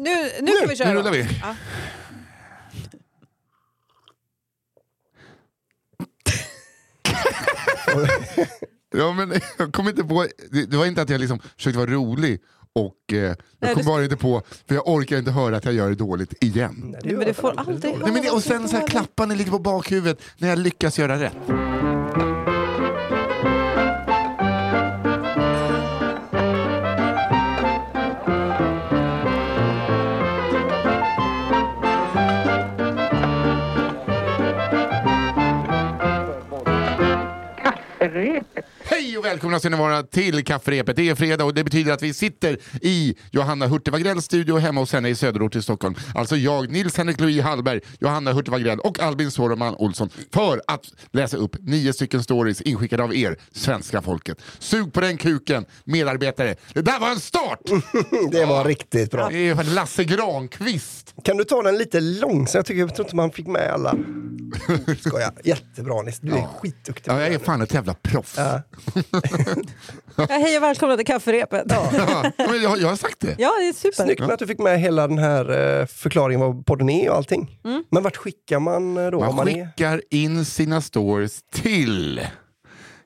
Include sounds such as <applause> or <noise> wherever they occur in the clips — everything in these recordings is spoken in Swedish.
Nu, nu kan vi köra. Nu rullar vi. Ja. <laughs> Ja, men jag kom inte på, det, det var inte att jag liksom försökte vara rolig och eh, jag kom det- bara inte på, för jag orkar inte höra att jag gör det dåligt igen. Nej, Nej, men du får aldrig Nej, men det, och sen så här, höra. klappar ni lite på bakhuvudet när jag lyckas göra rätt. Hej och välkomna ska ni vara till kafferepet. Det är fredag och det betyder att vi sitter i Johanna Hurtig studio hemma hos henne i söderort i Stockholm. Alltså jag, Nils-Henrik Louis Hallberg, Johanna Hurtig och Albin Sårman Olsson för att läsa upp nio stycken stories inskickade av er, svenska folket. Sug på den kuken, medarbetare. Det där var en start! <laughs> Det var riktigt bra. Det är Lasse Granqvist. Kan du ta den lite långsamt? Jag, tycker, jag tror inte man fick med alla. <laughs> Skoja. Jättebra Nils, du är skitduktig. Ja, jag är fan ett jävla proffs. Ja. <laughs> Ja, hej och välkomna till kafferepet. Ja, Ja, men jag, jag har sagt det. det är super. Snyggt med att du fick med hela den här eh, förklaringen vad podden är och allting. Men vart skickar man eh, då? om Man man är... skickar in sina stories till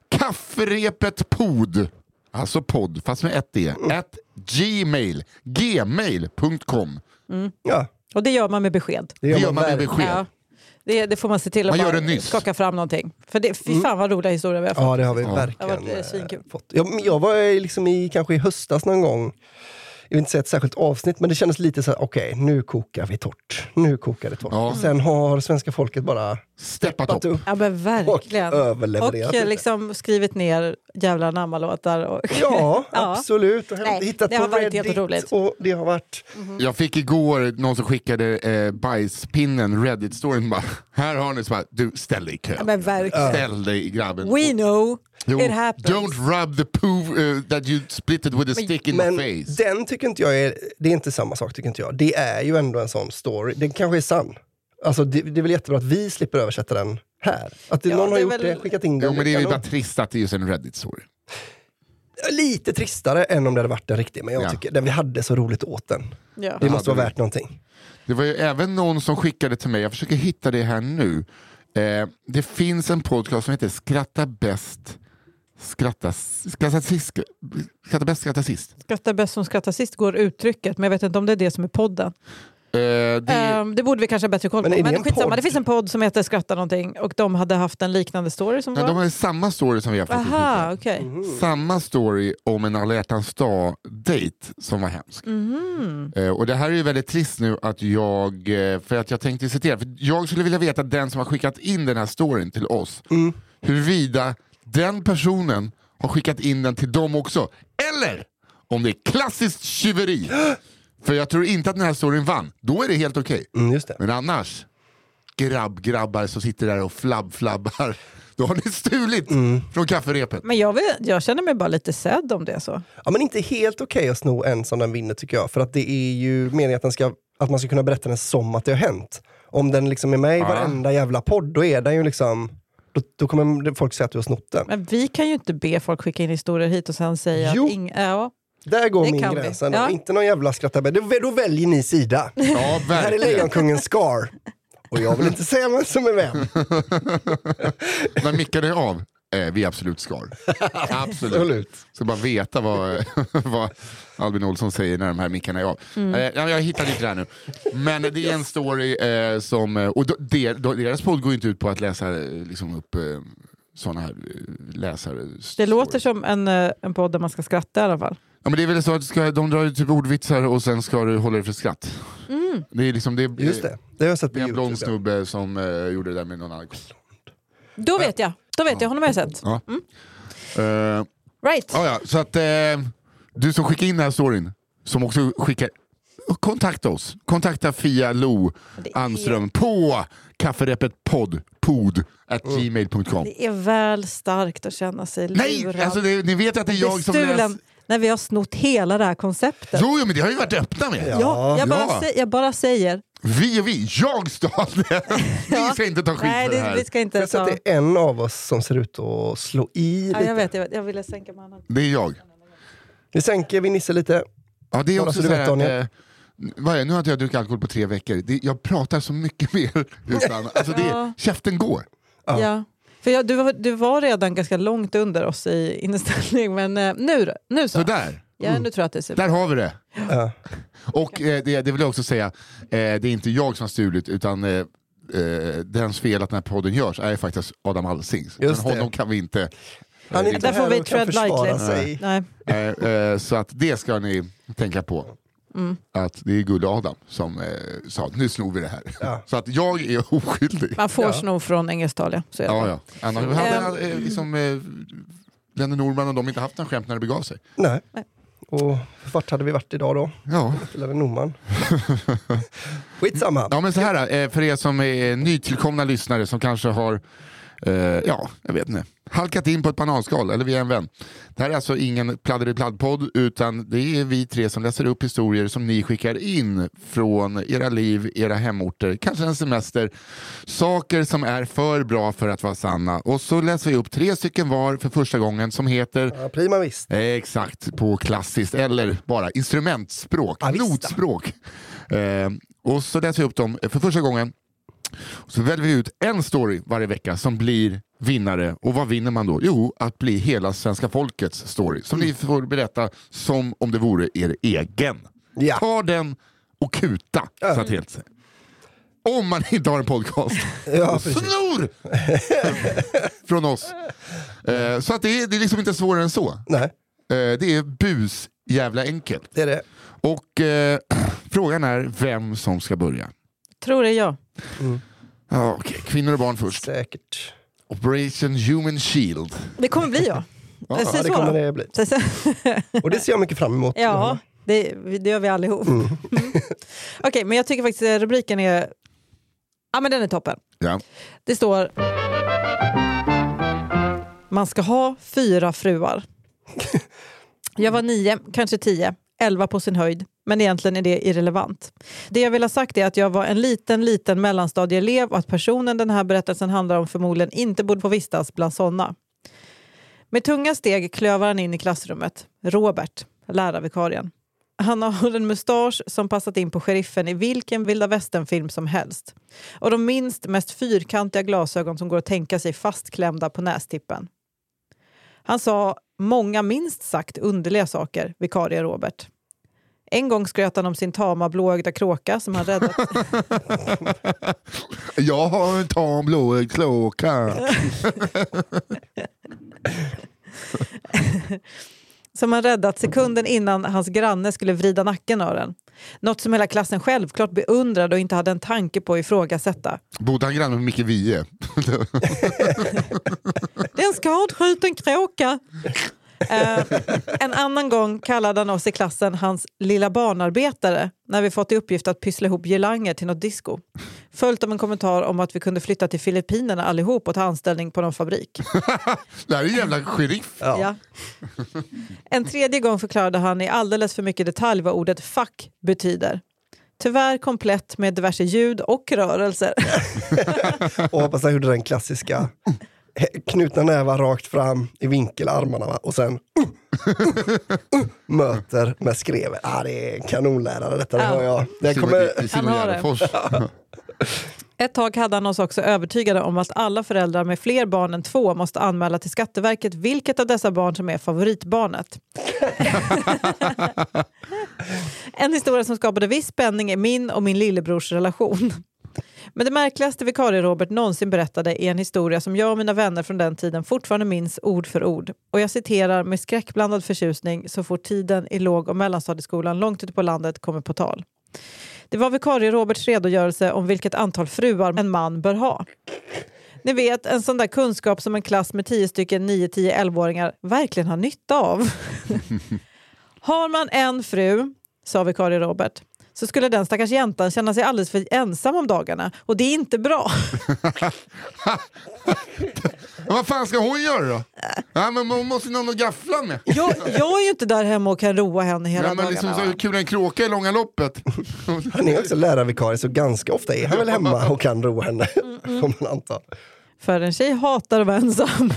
kafferepet pod, alltså podd fast med ett d, at gmail, gmail.com. Ja, Och det gör man med besked. det Det gör man, med verkligen. besked. Ja. Det, det får man se till att Man gör det skaka fram någonting. För det, fy fan vad roliga historier vi har fått. Ja, det har vi Ja. Det har verkligen varit, eh, eh, fått. Jag, men jag var eh, liksom i, kanske i höstas någon gång, jag vill inte säga ett särskilt avsnitt, men det kändes lite så här: okej, nu kokar vi torrt. Nu kokar det torrt. Ja. Och sen har svenska folket bara Steppat steppat upp. Ja men verkligen. Och överlevererat Och eh, lite. liksom skrivit ner jävla namnlåtar. Och <laughs> Ja, <laughs> Ja. absolut. Och Nej, hittat det har på varit Reddit jätteroligt. och det har varit... Jag fick igår någon som skickade eh, bajspinnen, Reddit-storyn bara, här har ni, så bara, du ställ dig i kö. Ja, men verkligen. Ställ dig grabben. We know Don't- it happens. Don't rub the poo uh, that you split it with a stick in Men my face. den tycker inte jag är, det är inte samma sak tycker inte jag. Det är ju ändå en sån story. Den kanske är sann. Alltså det, det är väl jättebra att vi slipper översätta den här. Att det, Ja, någon det har gjort väl- det, skickat in Jo, den. men det är ju bara trist att det är just en Reddit-story. Lite tristare än om det hade varit en riktig, men jag Ja. tycker den vi hade så roligt åt den. Ja. Det måste vara värt någonting. Det var ju även någon som skickade till mig, jag försöker hitta det här nu. Eh, det finns en podcast som heter Skratta bäst, skratta, skratta sist, skratta bäst, skratta sist. Skrattar bäst som skrattar sist går uttrycket, men jag vet inte om det är det som är podden. Eh, det, Ehm, det borde vi kanske ha bättre koll på. Men är det Men, en skitsamma, podd? det finns en podd som heter Skratta någonting och de hade haft en liknande story som nej, var... de har samma story som vi har fått Aha, hit. okej. Samma story om en alla dag-date som var hemsk. Mhm. Eh, och det här är ju väldigt trist nu att jag, eh, för att jag tänkte citera, för jag skulle vilja veta den som har skickat in den här storyn till oss, huruvida den personen har skickat in den till dem också, eller om det är klassiskt tjuveri. För jag tror inte att den här storyn vann, då är det helt okej. Mm, just det. Men annars, grabb-grabbar som sitter där och flabb-flabbar, då har ni stulit från kafferepet. Men jag, vet, jag känner mig bara lite sedd om det är så. Ja, men inte helt okej att sno en som den vinner tycker jag. För att det är ju meningen att, den ska, att man ska kunna berätta den som att det har hänt. Om den liksom är med i Ja. varenda jävla podd, då är den ju liksom... Då, då kommer folk säga att du har snott den. Men vi kan ju inte be folk skicka in historier hit och sen säga Jo. att ing, ja, Där går Det min gräns. Ja. Inte någon jävla skrattabell. Då, väljer ni sida. Ja, Det här är. Lejonkungen Scar. Och jag vill inte säga vem som är vem. <laughs> När mickar det av? Eh, vi absolut skar. <laughs> Absolut. Absolut. Ska bara veta vad, <laughs> vad Albin Olsson säger när de här mickarna är av. Mm. Eh, ja, jag hittar inte det här nu. Men det är en story eh, som, eh, och då, deras podd går ju inte ut på att läsa eh, liksom upp eh, sådana här läsare. det låter som en, en podd där man ska skratta i alla fall. Ja, men det är väl så att ska, de drar typ ordvitsar och sen ska du hålla dig för skratt. Det är liksom, det, är- Just det, det har jag sett på det är en blond Youtube. snubbe som eh, gjorde det där med någon annan. Då vet jag, då vet jag, honom har jag sett. Ja. Eh, Right. Ja, ja, så att eh, du som skickar in den här storyn, som också skickar Kontakta oss. Kontakta Fia Lo Det är- Anström på kafferepet podd, pod, at gmail.com. Det är väl starkt att känna sig Nej, lurad. alltså det, ni vet att det är jag som läser. Bestulen när vi har snott hela det här konceptet. Jo, jo, men det har ju varit öppna med. Ja. Ja, jag, bara Ja. sä- jag bara säger. Vi och vi, jag stal det. <laughs> Vi ska inte ta skit Nej, för det här. vi ska Jag inte sett ta... att det är en av oss som ser ut att slå i Ja, lite. jag vet, jag, vet, jag ville sänka mannen. Det är jag. Vi sänker vi Nisse lite. Ja, det är också så vet, Daniel. eh, vad är, nu har inte jag druckit alkohol på tre veckor. Det, jag pratar så mycket <laughs> mer. Utan, alltså det, Ja. Käften går. Ja. För jag, du, var, du var redan ganska långt under oss i inställning, men eh, nu, nu så. Så där, Ja, nu tror jag att det ser där har vi det. Ja. Och eh, det, det vill jag också säga, eh, det är inte jag som har stulit utan eh, eh, dens fel att den här podden görs är faktiskt Adam Alsings. Men Just det. honom kan vi inte... Han är inte Där får vi tread lightly. sig. Nej. Eh, eh, så att det ska ni tänka på. Mm. Att det är Gulle Adam som eh, sa nu snor vi det här. Ja. <laughs> Så att jag är oskyldig. Man får Ja. sno från engelsktalia. Så är det. Ja, ja. Annars hade eh, liksom, eh, Lennie Norman och de inte haft en skämt när det begav sig. Nej. Nej. Och vart hade vi varit idag då? Ja. Spelade Norman. <laughs> Skitsamma. Ja men så här, eh, för er som är nytillkomna lyssnare som kanske har, eh, ja, jag vet inte, halkat in på ett bananskal, eller vi är en vän. Det här är alltså ingen pladder-i-pladd-podd, utan det är vi tre som läser upp historier som ni skickar in från era liv, era hemorter, kanske en semester. Saker som är för bra för att vara sanna. Och så läser vi upp tre stycken var för första gången som heter Ja, prima visst. Exakt, på klassiskt eller bara instrumentspråk, notspråk. Eh, och så läser vi upp dem för första gången. Så väljer vi ut en story varje vecka som blir vinnare. Och vad vinner man då? Jo, att bli hela svenska folkets story. Som ni får berätta som om det vore er egen. Ja. Ta den och kuta, så att helt säga. Om man inte har en podcast. <laughs> Ja, snor <laughs> från oss. Eh, så att det, är, det är liksom inte svårare än så. Nej, Eh, det är bus jävla enkelt. det är det. Och eh, <clears throat> frågan är vem som ska börja. Tror det är jag. Ja, okej. Kvinnor och barn först. Säkert. Operation Human Shield. Det kommer bli jag. Ja, Säg <laughs> Ja, det så kommer då. det bli. Säg så. Och det ser jag mycket fram emot. Ja, det, det gör vi allihop. <laughs> Mm. Okej, men jag tycker faktiskt att rubriken är... Ja, men den är toppen. Ja. Det står... Man ska ha fyra fruar. <laughs> Jag var nio, kanske tio, elva på sin höjd. Men egentligen är det irrelevant. Det jag vill ha sagt är att jag var en liten, liten mellanstadieelev och att personen den här berättelsen handlar om förmodligen inte borde få vistas bland sådana. Med tunga steg klövar han in i klassrummet. Robert, lärarvikarien. Han har en mustasch som passat in på sheriffen i vilken vilda västern-film som helst. Och de minst mest fyrkantiga glasögon som går att tänka sig fastklämda på nästippen. Han sa många minst sagt underliga saker, vikarie Robert. En gång skröt han om sin tama blåögda kråka som han räddat, <laughs> Jag har en tam blåögd klocka. <laughs> som han räddat sekunden innan hans granne skulle vrida nacken av den. Något som hela klassen självklart beundrade och inte hade en tanke på att ifrågasätta. Bodde han granne med Micke Wiehe? <laughs> Det är en skadskjuten kråka. Eh, en annan gång kallade han oss i klassen hans lilla barnarbetare när vi fått i uppgift att pyssla ihop girlanger till något disco. Följt av en kommentar om att vi kunde flytta till Filippinerna allihop och ta anställning på någon fabrik. <laughs> Det här är en jävla sheriff. Ja. Ja. En tredje gång förklarade han i alldeles för mycket detalj vad ordet fuck betyder. Tyvärr komplett med diverse ljud och rörelser. <laughs> Och hoppas han gjorde den klassiska knutna nävar rakt fram i vinkel armarna va? och sen uh, uh, uh, möter med skrevet. Ah, det är en kanonlärare detta, det Ja. hör jag. Det kommer, Simon Han har det. Gärdenfors. Ett tag hade han oss också övertygade om att alla föräldrar med fler barn än två måste anmäla till Skatteverket vilket av dessa barn som är favoritbarnet. <laughs> en historia som skapade viss spänning är min och min lillebrors relation. Men det märkligaste vikarie Robert någonsin berättade är en historia som jag och mina vänner från den tiden fortfarande minns ord för ord. Och jag citerar med skräckblandad förtjusning så fort tiden i låg och mellanstadieskolan långt ute på landet kommer på tal. Det var vikarie Roberts redogörelse om vilket antal fruar en man bör ha. Ni vet, en sån där kunskap som en klass med 10 stycken 9, 10, 11-åringar verkligen har nytta av. <laughs> har man en fru, sa vikarie Robert, så skulle den stackars jäntan känna sig alldeles för ensam om dagarna. Och det är inte bra. Men <laughs> vad fan ska hon göra då? Ja, men hon måste någon att gaffla med. Jag, jag är ju inte där hemma och kan roa henne hela Ja, men dagarna. liksom, så kul en kråka i långa loppet. han är också lärarvikarie så ganska ofta är han väl hemma och kan roa henne. Får man anta. För en tjej hatar att vara ensam.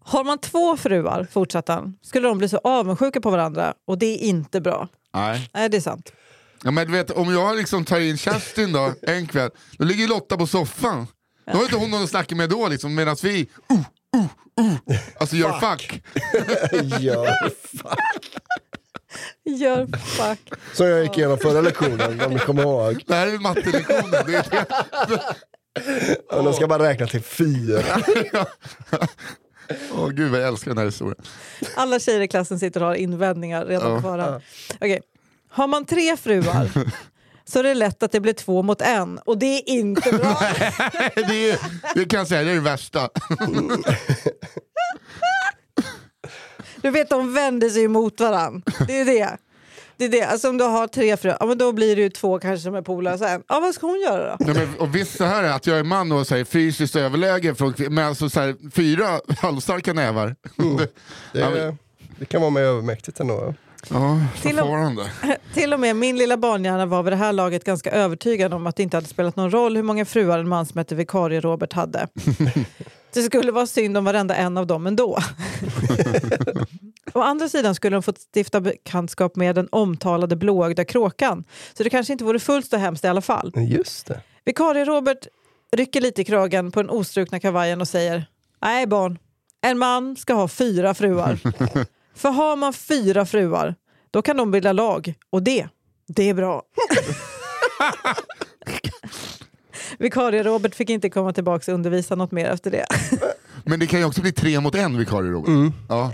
Har man två fruar, fortsatte han, skulle de bli så avundsjuka på varandra och det är inte bra. Nej. Nej, det är sant. Ja, men du vet, om jag liksom tar in Kerstin då, <laughs> en kväll, då ligger Lotta på soffan. Då har inte hon någon att snacka med då, liksom, medan vi uh, uh, uh, alltså gör fuck. <laughs> Gör <laughs> fan. Gör fuck. Som jag gick igenom förra lektionen, om ni kommer ihåg. Det här är mattelektionen. Det är det. Och de ska bara räkna till fyra. Åh gud vad jag älskar den här historien. Alla tjejer i klassen sitter och har invändningar redan på förhand. Okej. Har man tre fruar <laughs> så är det lätt att det blir två mot en och det är inte bra. <laughs> Det, är, det kan jag säga, det är det värsta. <laughs> Du vet, de vänder sig emot varandra. Det är det. Det är det. Alltså om du har tre fruar, ja, men då blir det ju två kanske som är polare. sen. Ja, vad ska hon göra då? Nej, men, och visst så här är att jag är man och säger fysiskt överläge, från, men alltså så här, fyra halvstarka nävar. Det, Ja, men- det kan vara mig övermäktigt ändå. Ja, Till och-. <laughs> Till och med min lilla barnhjärna var vid det här laget ganska övertygad om att det inte hade spelat någon roll hur många fruar en man som hette vikarie Robert hade. <laughs> Det skulle vara synd om varenda en av dem ändå. Å andra sidan skulle de fått stifta bekantskap med den omtalade blåögda kråkan. Så det kanske inte vore fullt så hemskt i alla fall. Just det. Vikarie Robert rycker lite i kragen på den ostrukna kavajen och säger Nej barn, en man ska ha fyra fruar. <laughs> För har man fyra fruar, då kan de bilda lag. Och det, det är bra. <laughs> Vikarie Robert fick inte komma tillbaka och undervisa något mer efter det. Men det kan ju också bli tre mot en vikarie Robert. Mm. Ja.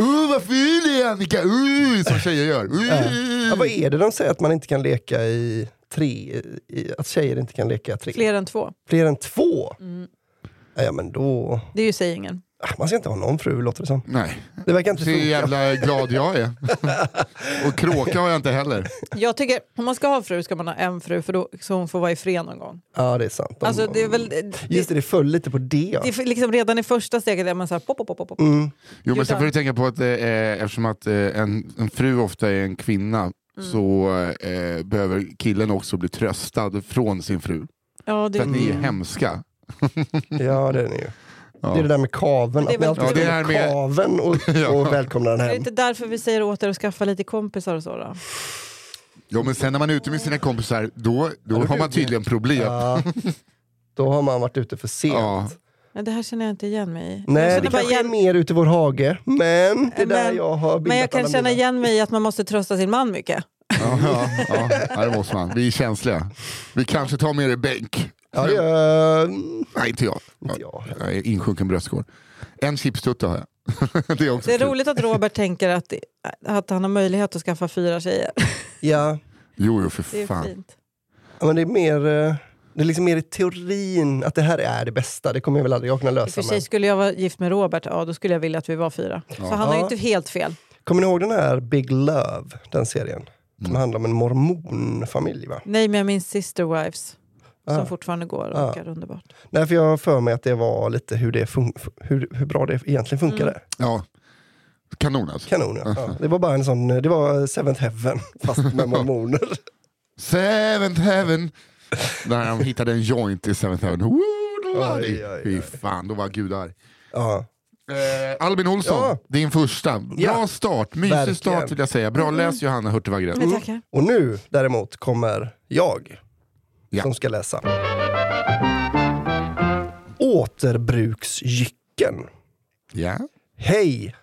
Uh, vad ful är Annika! Uh, som tjejer gör. Uh. Ja, vad är det de säger att man inte kan leka i tre? I, att tjejer inte kan leka tre? Fler än två. Fler än två? Mm. Ja, ja, men då... Det är ju sägningen. Ah, Man ska inte ha någon fru låter det som. Nej, Det verkar inte se funka. jävla glad jag är. <laughs> och kråka har jag inte heller. Jag tycker om man ska ha fru ska man ha en fru för då, så hon får vara i fred någon gång. Ja, det är sant. De- Alltså, det är väl, Just det, det föll lite på det. Ja. Det är liksom redan i första steget är man så här pop, pop, pop, pop. Mm. Jo men sen får du tänka på att eh, eftersom att eh, en, en fru ofta är en kvinna Mm. så eh, behöver killen också bli tröstad från sin fru. Ja, det, För att ni är Mm. hemska. Ja, det är det ju. Ja. Det är det där med kaven, Det är att ni alltid Ja, det med kaven och, <laughs> Ja. och välkomna den är det hem. inte därför vi säger åt er att skaffa lite kompisar och så då? Jo men sen när man är ute med sina kompisar då, då Ja, har man tydligen problem. Ja. Då har man varit ute för sent. Ja. Men det här känner jag inte igen mig i. Jag Nej, det kanske är igen, mer ute i vår hage, men det är Men- där jag har bildat men jag kan känna mina. igen mig i att man måste trösta sin man mycket. Ja, ja, ja, ja, det måste man. Vi är känsliga. Vi kanske tar med er bänk. Ja, det gör mm, Nej, inte jag. inte jag. Jag är insjunken bröstkorg. En chipstutta har jag. <laughs> det är också Det är roligt att Robert tänker att, att han har möjlighet att skaffa fyra tjejer. <laughs> Ja, Jo, jo för Det är fan. fint. ja, men det är mer... eh, Det är liksom mer i teorin att det här är det bästa. Det kommer jag väl aldrig jag kunna I lösa. för sig Men. skulle jag vara gift med Robert, ja då skulle jag vilja att vi var fyra. Så han har ju Ja. inte helt fel. Kommer ni ihåg den här Big Love, den serien? Som handlar om en mormonfamilj va? Nej, men jag minns Sister Wives. Som Ah. fortfarande går och orkar underbart. Nej, för jag har för mig att det var lite hur, det fun- hur, hur bra det egentligen funkade. Mm. Ja. Kanon alltså. Kanon ja. ja. Det var bara en sån, det var Seventh Heaven <laughs> fast med mormoner. Seventh heaven. När de hittade en joint i Seventh heaven. Woo, då var Oj, det- oj, Fy oj. fan, då var Gud arg. Ja. Eh, Albin Olsson, Ja. din första. Bra Ja. start, mysig Verkligen. start vill jag säga. Bra läst Johanna Hurtig Wagrell. Men tackar. Och nu däremot kommer jag Ja. som ska läsa. Återbruksjycken. Ja. Hej!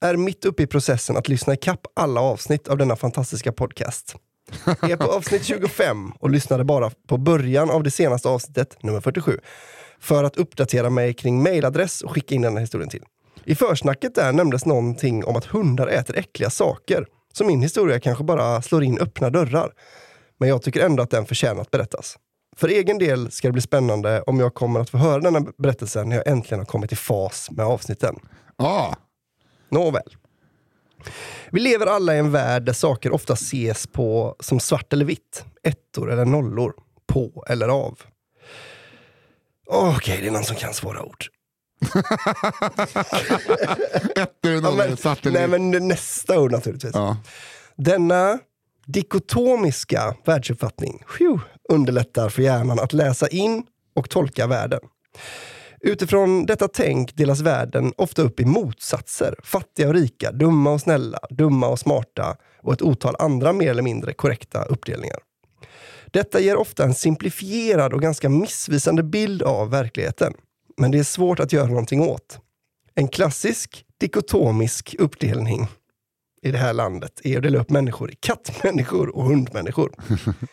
Är mitt uppe i processen att lyssna ikapp alla avsnitt av denna fantastiska podcast. Är på <laughs> avsnitt 25 och lyssnade bara på början av det senaste avsnittet, nummer 47, för att uppdatera mig kring mailadress och skicka in den här historien till. I försnacket där nämndes någonting om att hundar äter äckliga saker, så min historia kanske bara slår in öppna dörrar. Men jag tycker ändå att den förtjänar att berättas. För egen del ska det bli spännande om jag kommer att få höra denna berättelse när jag äntligen har kommit i fas med avsnitten. Ah. Nåväl. Vi lever alla i en värld där saker ofta ses på som svart eller vitt, ettor eller nollor, på eller av. Okej, det är någon som kan svåra ord. <laughs> Ettor Ja, nollor, men, svart eller nej, men nästa ord naturligtvis. Ja. Denna dikotomiska världsuppfattning phew, underlättar för hjärnan att läsa in och tolka världen. Utifrån detta tänk delas världen ofta upp i motsatser. Fattiga och rika, dumma och snälla, dumma och smarta, och ett otal andra mer eller mindre korrekta uppdelningar. Detta ger ofta en simplifierad och ganska missvisande bild av verkligheten. Men det är svårt att göra någonting åt. En klassisk dikotomisk uppdelning i det här landet är att dela upp människor i kattmänniskor och hundmänniskor. <laughs>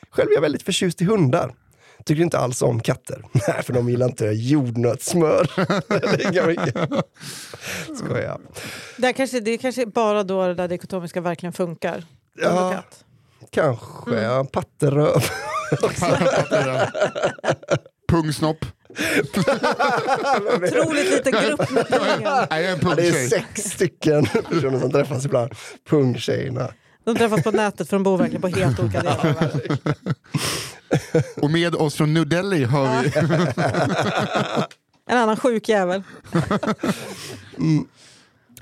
Själv är jag väldigt förtjust i hundar. Tycker inte alls om katter. <laughs> Nej, för de gillar inte jordnötssmör. Lika mycket. Skojar. Det, här kanske, det är kanske bara då det där dikotomiska verkligen funkar. Ja. Kanske. Ja, patteröv. <laughs> Pungsnopp. Otroligt liten grupp med pengar. Nej, jag är en Ja, det är sex stycken personer som träffas ibland. Pungtjejerna. De träffas på nätet för de bor verkligen på helt olika delar av världen. Och med oss från New Delhi har vi... En annan sjuk jävel.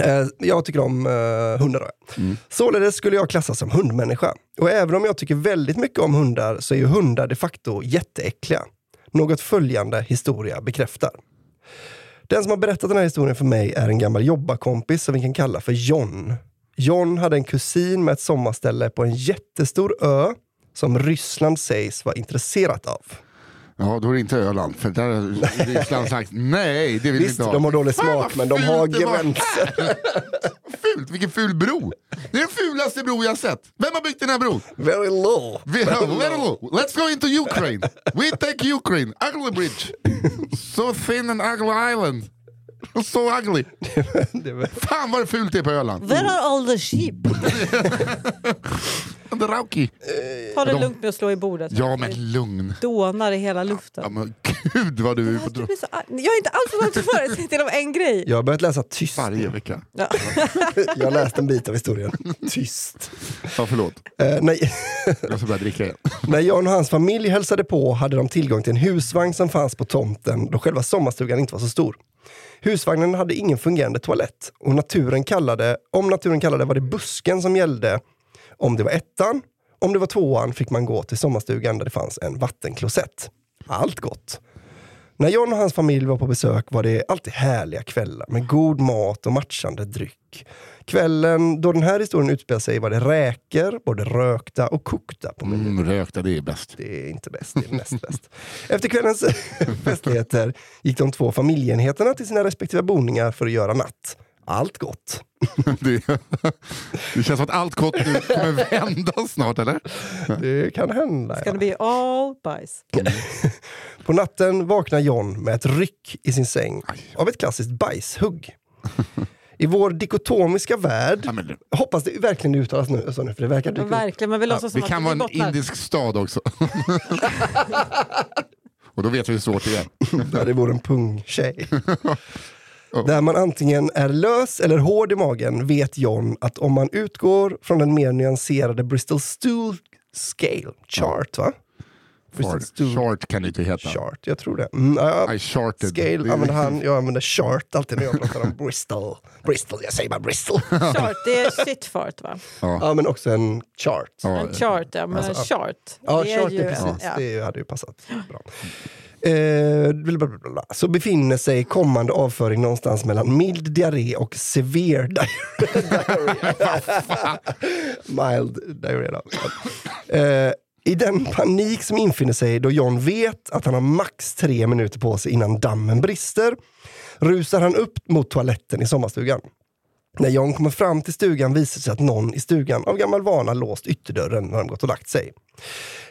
Eh, Jag tycker om eh, hundar. då. Således skulle jag klassas som hundmänniska. Och även om jag tycker väldigt mycket om hundar så är ju hundar de facto jätteäckliga. Något följande historia bekräftar. Den som har berättat den här historien för mig är en gammal jobbarkompis som vi kan kalla för John. John hade en kusin med ett sommarställe på en jättestor ö som Ryssland sägs vara intresserat av. Ja, då är det inte Öland. För där har Ryssland <laughs> sagt nej, det vill vi Visst, inte ha. de har dålig smak men de har gränser. <laughs> Fult, vilken ful bro! Det är den fulaste bro jag sett. Vem har byggt den här bron? Very low. Vi, very low. Let's go into Ukraine. We take Ukraine. Ugly bridge. <laughs> So thin and ugly island. <laughs> So ugly. <laughs> Det var- Fan vad fult det är på Öland. Where are all the sheep? <laughs> The Rauki. Ta det De- lugnt med att slå i bordet. Ja men lugn. Dånar i hela luften. Ja, men gud vad du är på så. Jag är inte alls så för till om en grej. Jag har börjat läsa tyst. varje vecka. Ja. Jag har läst en bit av historien. Tyst. Ja förlåt. Eh, nej. Jag ska börja dricka igen. När Jan och hans familj hälsade på hade de tillgång till en husvagn som fanns på tomten då själva sommarstugan inte var så stor. Husvagnen hade ingen fungerande toalett och naturen kallade, om naturen kallade var det busken som gällde. Om det var ettan, om det var tvåan fick man gå till sommarstugan där det fanns en vattenklosett. Allt gott. När John och hans familj var på besök var det alltid härliga kvällar med god mat och matchande dryck. Kvällen då den här historien utspelar sig var det räkor, både rökta och kokta på menyn. Mm, rökta, det är bäst. Det är inte bäst, det är näst bäst. <laughs> Efter kvällens <laughs> festligheter gick de två familjeenheterna till sina respektive boningar för att göra natt. Allt gott. <laughs> Det, det känns som att allt gott nu kommer vända snart, eller? Det kan hända. Ska Ja. det bli all bajs? På natten vaknar John med ett ryck i sin säng av ett klassiskt bajshugg. I vår dikotomiska värld, Ja, men, hoppas det verkligen det uttalas nu, så nu för det verkar upp. verkligen, men vi låtsas som det kan att vara vi en bottnar. indisk stad också. <laughs> Och då vet vi hur svårt det är. <laughs> Ja, det vore en pungtjej. Där man antingen är lös eller hård i magen vet John att om man utgår från den mer nyanserade Bristol Stool Scale Chart, va? Chart kan det inte heta. Chart, jag tror det. Mm, ja, I charted. Scale använder han, jag använder chart alltid när jag pratar om Bristol. Bristol, jag säger bara Bristol. Chart, det är shitfart va? Ja, men också en chart. Ja, En chart, ja. Men Alltså, chart. Ja, det chart ju är en- precis. ja. Det hade ju passat bra. Eh, blablabla. så befinner sig kommande avföring någonstans mellan mild diarré och severe diarré. <laughs> mild diarré då. Eh, i den panik som infinner sig då John vet att han har max tre minuter på sig innan dammen brister rusar han upp mot toaletten i sommarstugan. När John kommer fram till stugan visar det sig att någon i stugan av gammal vana låst ytterdörren när de gått och lagt sig.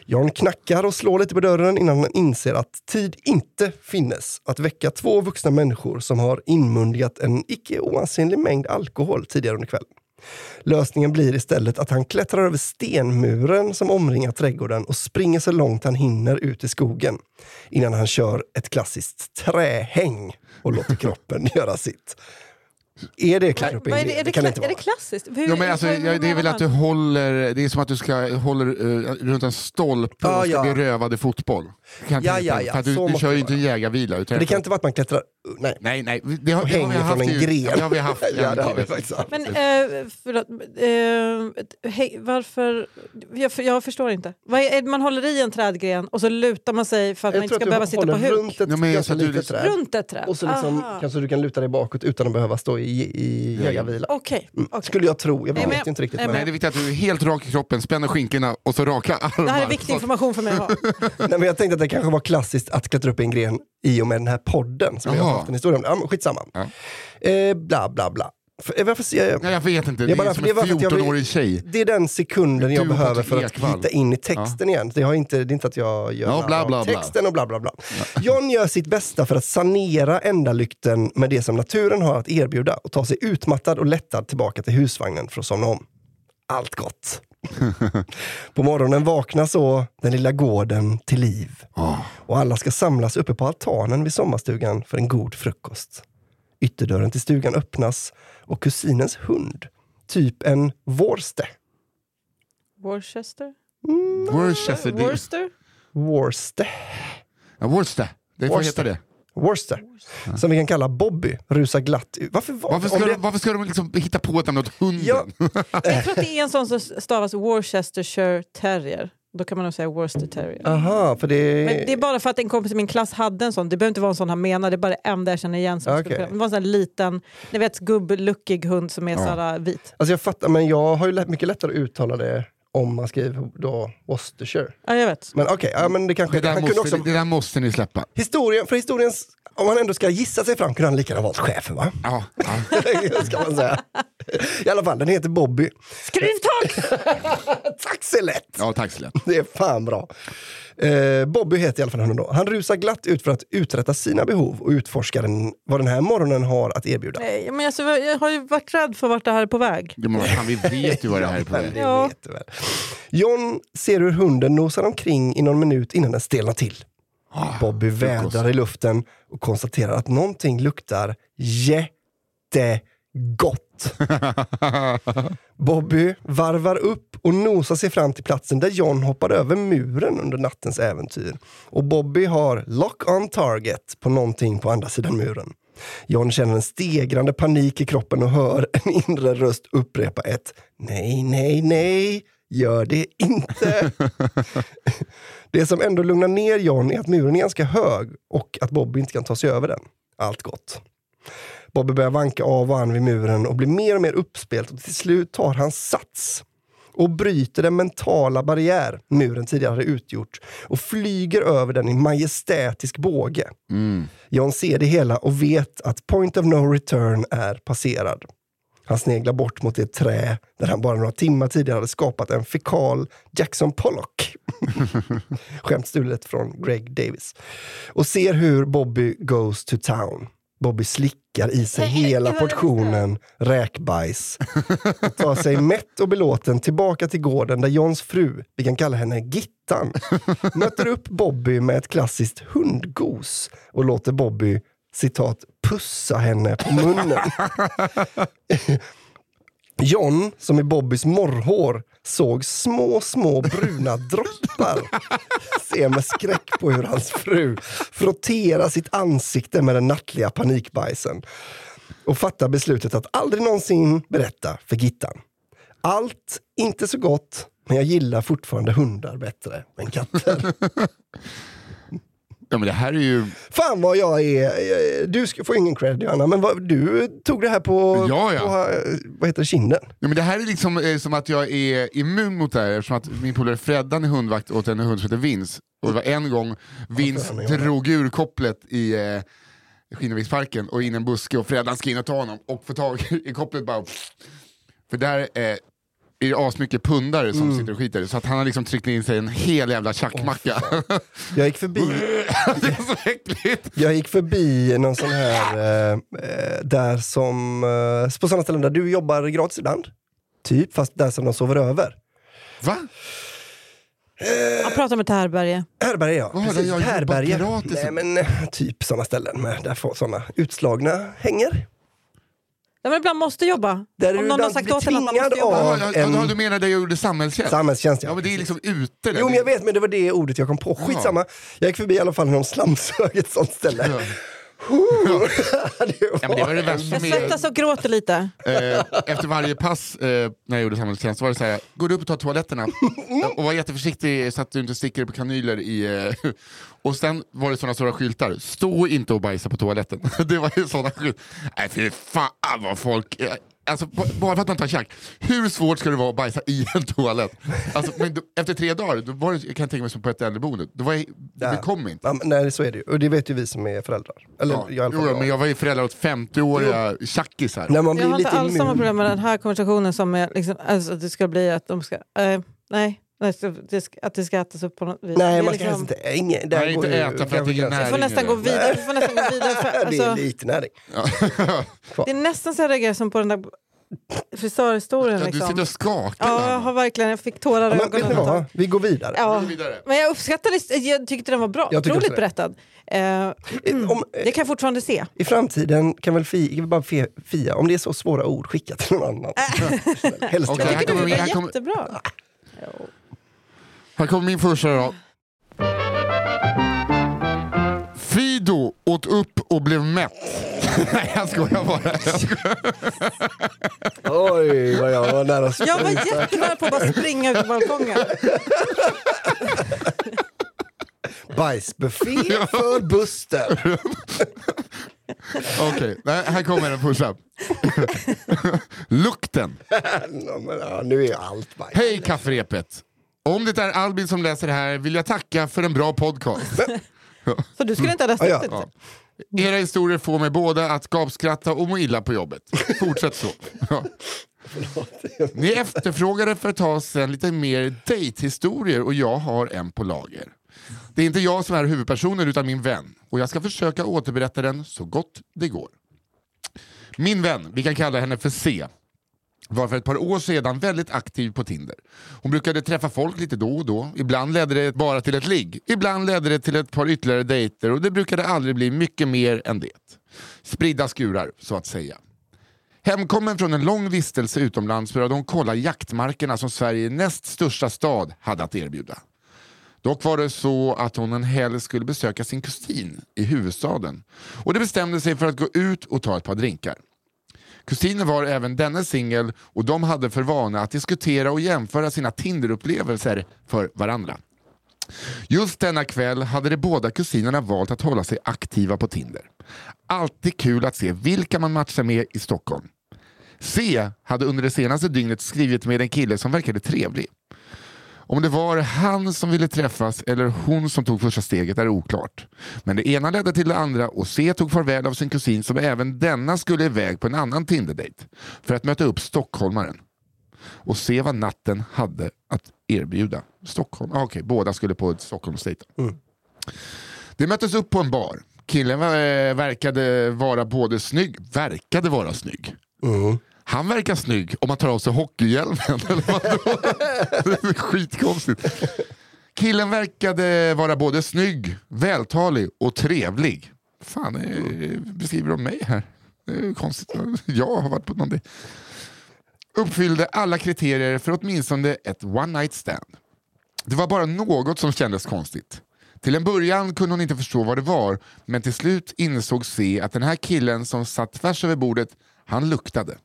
John knackar och slår lite på dörren innan han inser att tid inte finnes att väcka två vuxna människor som har inmundigat en icke oansenlig mängd alkohol tidigare under kvällen. Lösningen blir istället att han klättrar över stenmuren som omringar trädgården och springer så långt han hinner ut i skogen innan han kör ett klassiskt trähäng och låter kroppen <laughs> göra sitt. Är det Vad är det, är det, kan kla- inte är det vara. klassiskt? Hur, Ja, men alltså, vad- ja, vad det är väl att du man? håller, det är som att du ska håller eh, runt en stolpe Ja, och ska ja. bli rövad i fotboll. Kan Ja, inte ja, ja, du, du måste kör ju det inte en jägarvila. Det kan inte vara att man klättrar... Nej. Nej, nej, det har, Och det har vi hänger haft från en gren. Det har vi haft Ja, det har vi faktiskt haft. Men eh, förlåt, eh, hej, varför... Jag, jag förstår inte. Vad är, man håller i en trädgren och så lutar man sig för att man Jag inte tror ska behöva sitta på huk. runt ett Ja, men ganska så att du litet träd. Runt ett träd? Och så liksom, kanske du kan luta dig bakåt utan att behöva stå i i, i jägarvila. Okej. Mm. okej. Skulle jag tro, jag Nej, vet men- inte riktigt. nej, Men, Nej, det är viktigt att du är helt rak i kroppen, spänner skinkorna och så raka armar. Det här är viktig information för mig att ha. <laughs> nej, men jag tänkte att det kanske var klassiskt att klättra upp i en gren i och med den här podden som jag har Jaha. haft en historia om. Ja, men skitsamma. Ja. Eh, bla bla bla. För, eh, varför ser jag, Nej, jag vet inte, det Jag är som det är en jag vill- 14-årig tjej. det är den sekunden jag behöver för att hitta in i texten igen. Det, har inte, det är inte att jag gör Ja, bla, bla, bla. texten och bla bla bla. John gör sitt bästa för att sanera ändalykten med det som naturen har att erbjuda och ta sig utmattad och lättad tillbaka till husvagnen för att somna om. Allt gott. <laughs> på morgonen vaknar så den lilla gården till liv. Och alla ska samlas uppe på altanen vid sommarstugan för en god frukost. Ytterdörren till stugan öppnas och kusinens hund, typ en Worcester, Worcester? Worcester. det- Worcester? Worcester, Ja, Worcester. Det får Worcester. heta det. Worcester, som vi kan kalla Bobby, rusar glatt ut. Varför, var, Varför ska, det, de, varför ska de liksom hitta på ett namn åt hunden? Ja. Jag tror att det är en sån som stavas Worcestershire terrier. Då kan man nog säga Worcester terrier. Aha, för det... Men det är bara för att en kompis i min klass hade en sån. Det behöver inte vara en sån han menar, det är bara det enda jag känner igen. Som Okej. skulle Det var en sån här liten, ni vet gubbluckig hund som är så här vit. Alltså jag fattar, men jag har ju mycket lättare att uttala det om man skriver då Worcestershire. Ja, jag vet. Men okej, ja, men det kanske... Det, där han kunde måste, också, det där måste ni släppa. historien, för historiens... Om man ändå ska gissa sig fram kunde han lika gärna valt chefen va? Ja, ja. <laughs> ska man säga. I alla fall, den heter Bobby. Skrivtak! <laughs> Tack så lätt! ja tack så lätt. Det är fan bra. Eh, Bobby heter i alla fall hunden då. Han rusar glatt ut för att uträtta sina behov och utforska den, vad den här morgonen har att erbjuda. Nej, men alltså, jag har ju varit rädd för vart det här är på väg. Ja, men fan, vi vet ju vad det här är på <laughs> väg. Ja. vet du väl. John ser hur hunden nosar omkring i någon minut innan den stelnar till. Bobby vädrar i luften och konstaterar att någonting luktar jättegott. Bobby varvar upp och nosar sig fram till platsen där John hoppade över muren under nattens äventyr. Och Bobby har lock on target på någonting på andra sidan muren. John känner en stegrande panik i kroppen och hör en inre röst upprepa ett nej, nej, nej, gör det inte. <laughs> det som ändå lugnar ner John är att muren är ganska hög och att Bobby inte kan ta sig över den. Allt gott. Bobby börjar vanka av och an vid muren och blir mer och mer uppspelt och till slut tar han sats och bryter den mentala barriär muren tidigare utgjort och flyger över den i majestätisk båge. John ser det hela och vet att point of no return är passerad. Han sneglar bort mot det trä där han bara några timmar tidigare hade skapat en fekal Jackson Pollock. <laughs> Skämt stulet från Greg Davis. Och ser hur Bobby goes to town. Bobby slickar i sig hela portionen räkbajs och tar sig mätt och belåten tillbaka till gården där Johns fru, vi kan kalla henne Gittan, möter upp Bobby med ett klassiskt hundgos och låter Bobby citat pussa henne på munnen. <laughs> John, som i Bobbys morrhår, såg små, små bruna droppar. Ser med skräck på hur hans fru frotterar sitt ansikte med den nattliga panikbajsen. Och fattar beslutet att aldrig någonsin berätta för Gittan. Allt, inte så gott, men jag gillar fortfarande hundar bättre än katter. <laughs> Ja, men det här är ju... Fan vad jag är... Du ska få ingen cred Johanna, men vad, du tog det här på, Ja, ja. på vad heter det, kinden. Ja, men det här är liksom eh, som att jag är immun mot det här eftersom att min polare Freddan är hundvakt åt en hund som heter Vince. Och det var en gång Vince är drog ur kopplet i eh, Skinnarviksparken och in en buske och Freddan ska in och ta honom och få tag i kopplet bara... För där eh, är det asmycket pundare som sitter och skiter så att han har liksom tryckt in sig en hel jävla tjackmacka. <laughs> Jag gick förbi, det är så äckligt! jag gick förbi någon sån här, eh, eh, där som, eh, på sådana ställen där du jobbar gratis ibland. Typ, fast där som de sover över. Va? Jag pratar med Tärberge. Härberge ja, Vad har precis. jag Härberge. Nej men eh, typ sådana ställen med, där får sådana utslagna hänger. Ja, men ibland måste jobba. Där är Om du någon har sagt åt en att man måste jobba. av- Ja, ja, en- ja, du menar det jag gjorde samhällstjänst? Samhällstjänst Ja men det är liksom ute där. Jo men jag vet, men det var det ordet jag kom på. Skitsamma. Jag gick förbi i alla fall när de slamsög ett sånt ställe. Ja. Ja, det var det värsta Jag svettas och gråter lite. eh, efter varje pass eh, när jag gjorde samhällstjänst var det så här, går du upp och tar toaletterna och var jätteförsiktig så att du inte sticker på kanyler i... Eh, och sen var det sådana stora skyltar, stå inte och bajsa på toaletten. <laughs> det var ju sådana skyltar. Nej fy fan vad folk... Alltså, bara för att man tar tjack, hur svårt ska det vara att bajsa i en toalett? Alltså, men då, efter tre dagar, då var det, jag kan tänka mig som på ett äldreboende, då var jag, det Ja. kom inte. Ja, men nej, så är det ju. Och det vet ju vi som är föräldrar. Eller Ja, jag jo, men jag var ju förälder åt 50-åriga tjackisar. Man Jag har inte alls samma problem med den här konversationen som är liksom, alltså, att det ska bli att de ska... eh, nej, att det ska ätas upp på något vis. Nej, man ska liksom- inte... Ingen, Nej, inte äta för att det är gränsen. Vi får näring nästan gå vidare. Vi får nästan gå <laughs> vidare för, Det är alltså, lite näring. <laughs> det är nästan så jag reagerar som på den där frisörhistorien. Ja, du Liksom. sitter och skakar. Ja, jag har verkligen, jag fick tårar i Ja, ögonen. Vi går vidare. Ja. Vidare. Men jag uppskattade, jag tyckte den var bra. Otroligt berättad. Eh, Om, det kan jag fortfarande se. I framtiden kan väl Fia, bara Fia, om det är så svåra ord, skicka till någon annan. <laughs> Helst Okej, Jag tycker du var jättebra. Här kommer min första då. Fido åt upp och blev mätt. <laughs> Nej jag skojar bara. Jag skojar. Oj, vad jag var nära att Jag var jättenära på att bara springa ut på balkongen. Bajsbuffé för Buster. <laughs> Okej, nej, här kommer den första. <laughs> Lukten. Ja, men, ja, nu är allt bajs. Hej kafferepet. Om det är Albin som läser det här vill jag tacka för en bra podcast. <laughs> Så du skulle inte ha läst upp det? Ja. Era historier får mig båda att gapskratta och må illa på jobbet. Fortsätt så. Ja. Ni efterfrågade för ett tag sedan lite mer dejthistorier och jag har en på lager. Det är inte jag som är huvudpersonen utan min vän och jag ska försöka återberätta den så gott det går. Min vän, vi kan kalla henne för C, var för ett par år sedan väldigt aktiv på Tinder. Hon brukade träffa folk lite då och då. Ibland ledde det bara till ett ligg. Ibland ledde det till ett par ytterligare dejter och det brukade aldrig bli mycket mer än det. Spridda skurar, så att säga. Hemkommen från en lång vistelse utomlands började hon kolla jaktmarkerna som Sveriges näst största stad hade att erbjuda. Dock var det så att hon en helg skulle besöka sin kusin i huvudstaden och det bestämde sig för att gå ut och ta ett par drinkar. Kusinen var även denne singel och de hade för vana att diskutera och jämföra sina Tinder-upplevelser för varandra. Just denna kväll hade de båda kusinerna valt att hålla sig aktiva på Tinder. Alltid kul att se vilka man matchar med i Stockholm. C hade under det senaste dygnet skrivit med en kille som verkade trevlig. Om det var han som ville träffas eller hon som tog första steget är oklart. Men det ena ledde till det andra och C tog farväl av sin kusin som även denna skulle iväg på en annan Tinder-dejt för att möta upp stockholmaren och se vad natten hade att erbjuda. Stockholm, ah, okej, båda skulle på ett Stockholmsdejt. De möttes upp på en bar. Killen var, eh, verkade vara både snygg, verkade vara snygg. Han verkar snygg om man tar av sig hockeyhjälmen. <laughs> Det är skitkonstigt. Killen verkade vara både snygg, vältalig och trevlig. Fan, beskriver de mig här? Det är konstigt. Jag har varit på någon. Uppfyllde alla kriterier för åtminstone ett one night stand. Det var bara något som kändes konstigt. Till en början kunde hon inte förstå vad det var, men till slut insåg C att den här killen som satt tvärs över bordet, han luktade.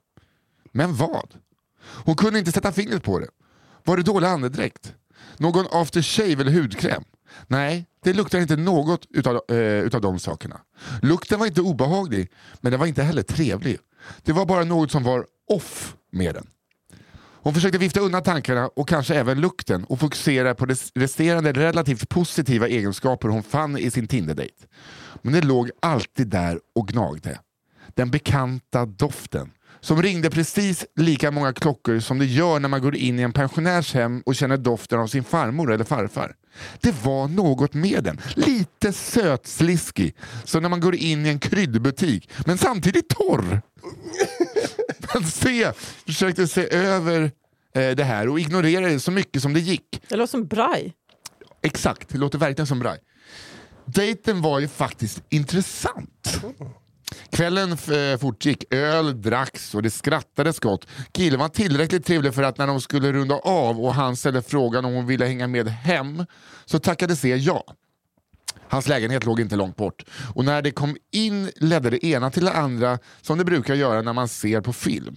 Men vad? Hon kunde inte sätta fingret på det. Var det dålig andedräkt? Någon aftershave eller hudkräm? Nej, det luktar inte något utav, eh, utav de sakerna. Lukten var inte obehaglig, men den var inte heller trevlig. Det var bara något som var off med den. Hon försökte vifta undan tankarna och kanske även lukten och fokusera på de resterande relativt positiva egenskaper hon fann i sin Tinder-dejt. Men det låg alltid där och gnagde. Den bekanta doften som ringde precis lika många klockor som det gör när man går in i en pensionärs hem och känner doften av sin farmor eller farfar. Det var något med den, lite sötsliskig, som när man går in i en kryddbutik, men samtidigt torr. <laughs> Men C försökte se över eh, det här och ignorera det så mycket som det gick. Det låter som braj. Exakt, det låter verkligen som braj. Dejten var ju faktiskt intressant. Kvällen eh, fortgick, öl dracks och det skrattades gott. Killen var tillräckligt trevlig för att när de skulle runda av och han ställde frågan om hon ville hänga med hem så tackade C ja. Hans lägenhet låg inte långt bort. Och när det kom in ledde det ena till det andra som det brukar göra när man ser på film.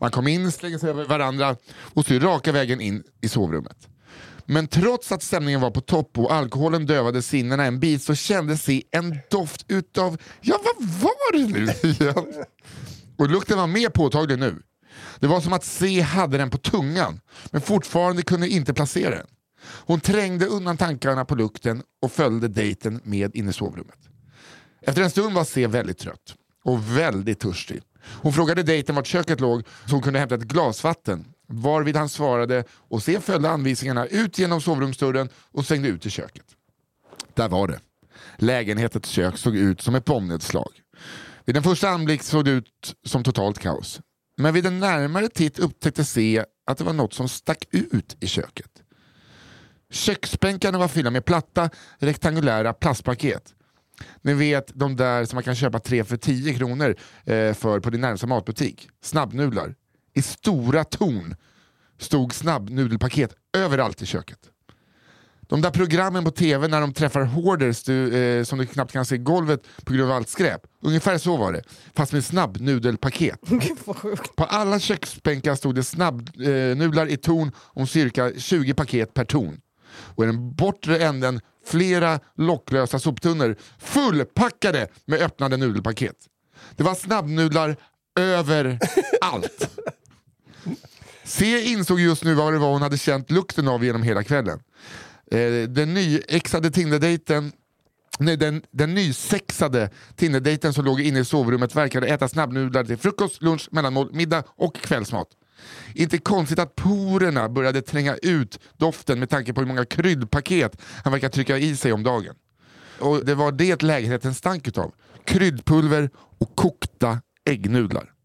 Man kom in, slängde sig över varandra och styrde raka vägen in i sovrummet. Men trots att stämningen var på topp och alkoholen dövade sinnena en bit så kändes det en doft utav, ja vad var det nu igen? Och lukten var mer påtaglig nu. Det var som att C hade den på tungan, men fortfarande kunde inte placera den. Hon trängde undan tankarna på lukten och följde dejten med in i sovrummet. Efter en stund var C väldigt trött och väldigt törstig. Hon frågade dejten vart köket låg så hon kunde hämta ett glas vatten. Varvid han svarade och sen följde anvisningarna ut genom sovrumsdörren och svängde ut i köket. Där var det. Lägenhetens kök såg ut som ett bombnedslag. Vid en första anblick såg det ut som totalt kaos. Men vid en närmare titt upptäckte C att det var något som stack ut i köket. Köksbänkarna var fyllda med platta rektangulära plastpaket. Ni vet de där som man kan köpa tre för tio kronor eh, för på din närmsta matbutik. Snabbnudlar. I stora torn stod snabbnudelpaket överallt i köket. De där programmen på tv när de träffar hoarders du, eh, som du knappt kan se golvet på grund av allt skräp. Ungefär så var det, fast med snabbnudelpaket. <laughs> På alla köksbänkar stod det snabbnudlar i ton om cirka 20 paket per ton. Och i den bortre änden flera locklösa soptunnor fullpackade med öppnade nudelpaket. Det var snabbnudlar överallt. <laughs> C insåg just nu vad det var hon hade känt lukten av genom hela kvällen. Eh, den nyexade Tinder-dejten Nej, den, den nysexade Tinder-dejten som låg inne i sovrummet verkade äta snabbnudlar till frukost, lunch, mellanmål, middag och kvällsmat. Inte konstigt att porerna började tränga ut doften med tanke på hur många kryddpaket han verkar trycka i sig om dagen. Och det var det lägenheten stank utav. Kryddpulver och kokta äggnudlar.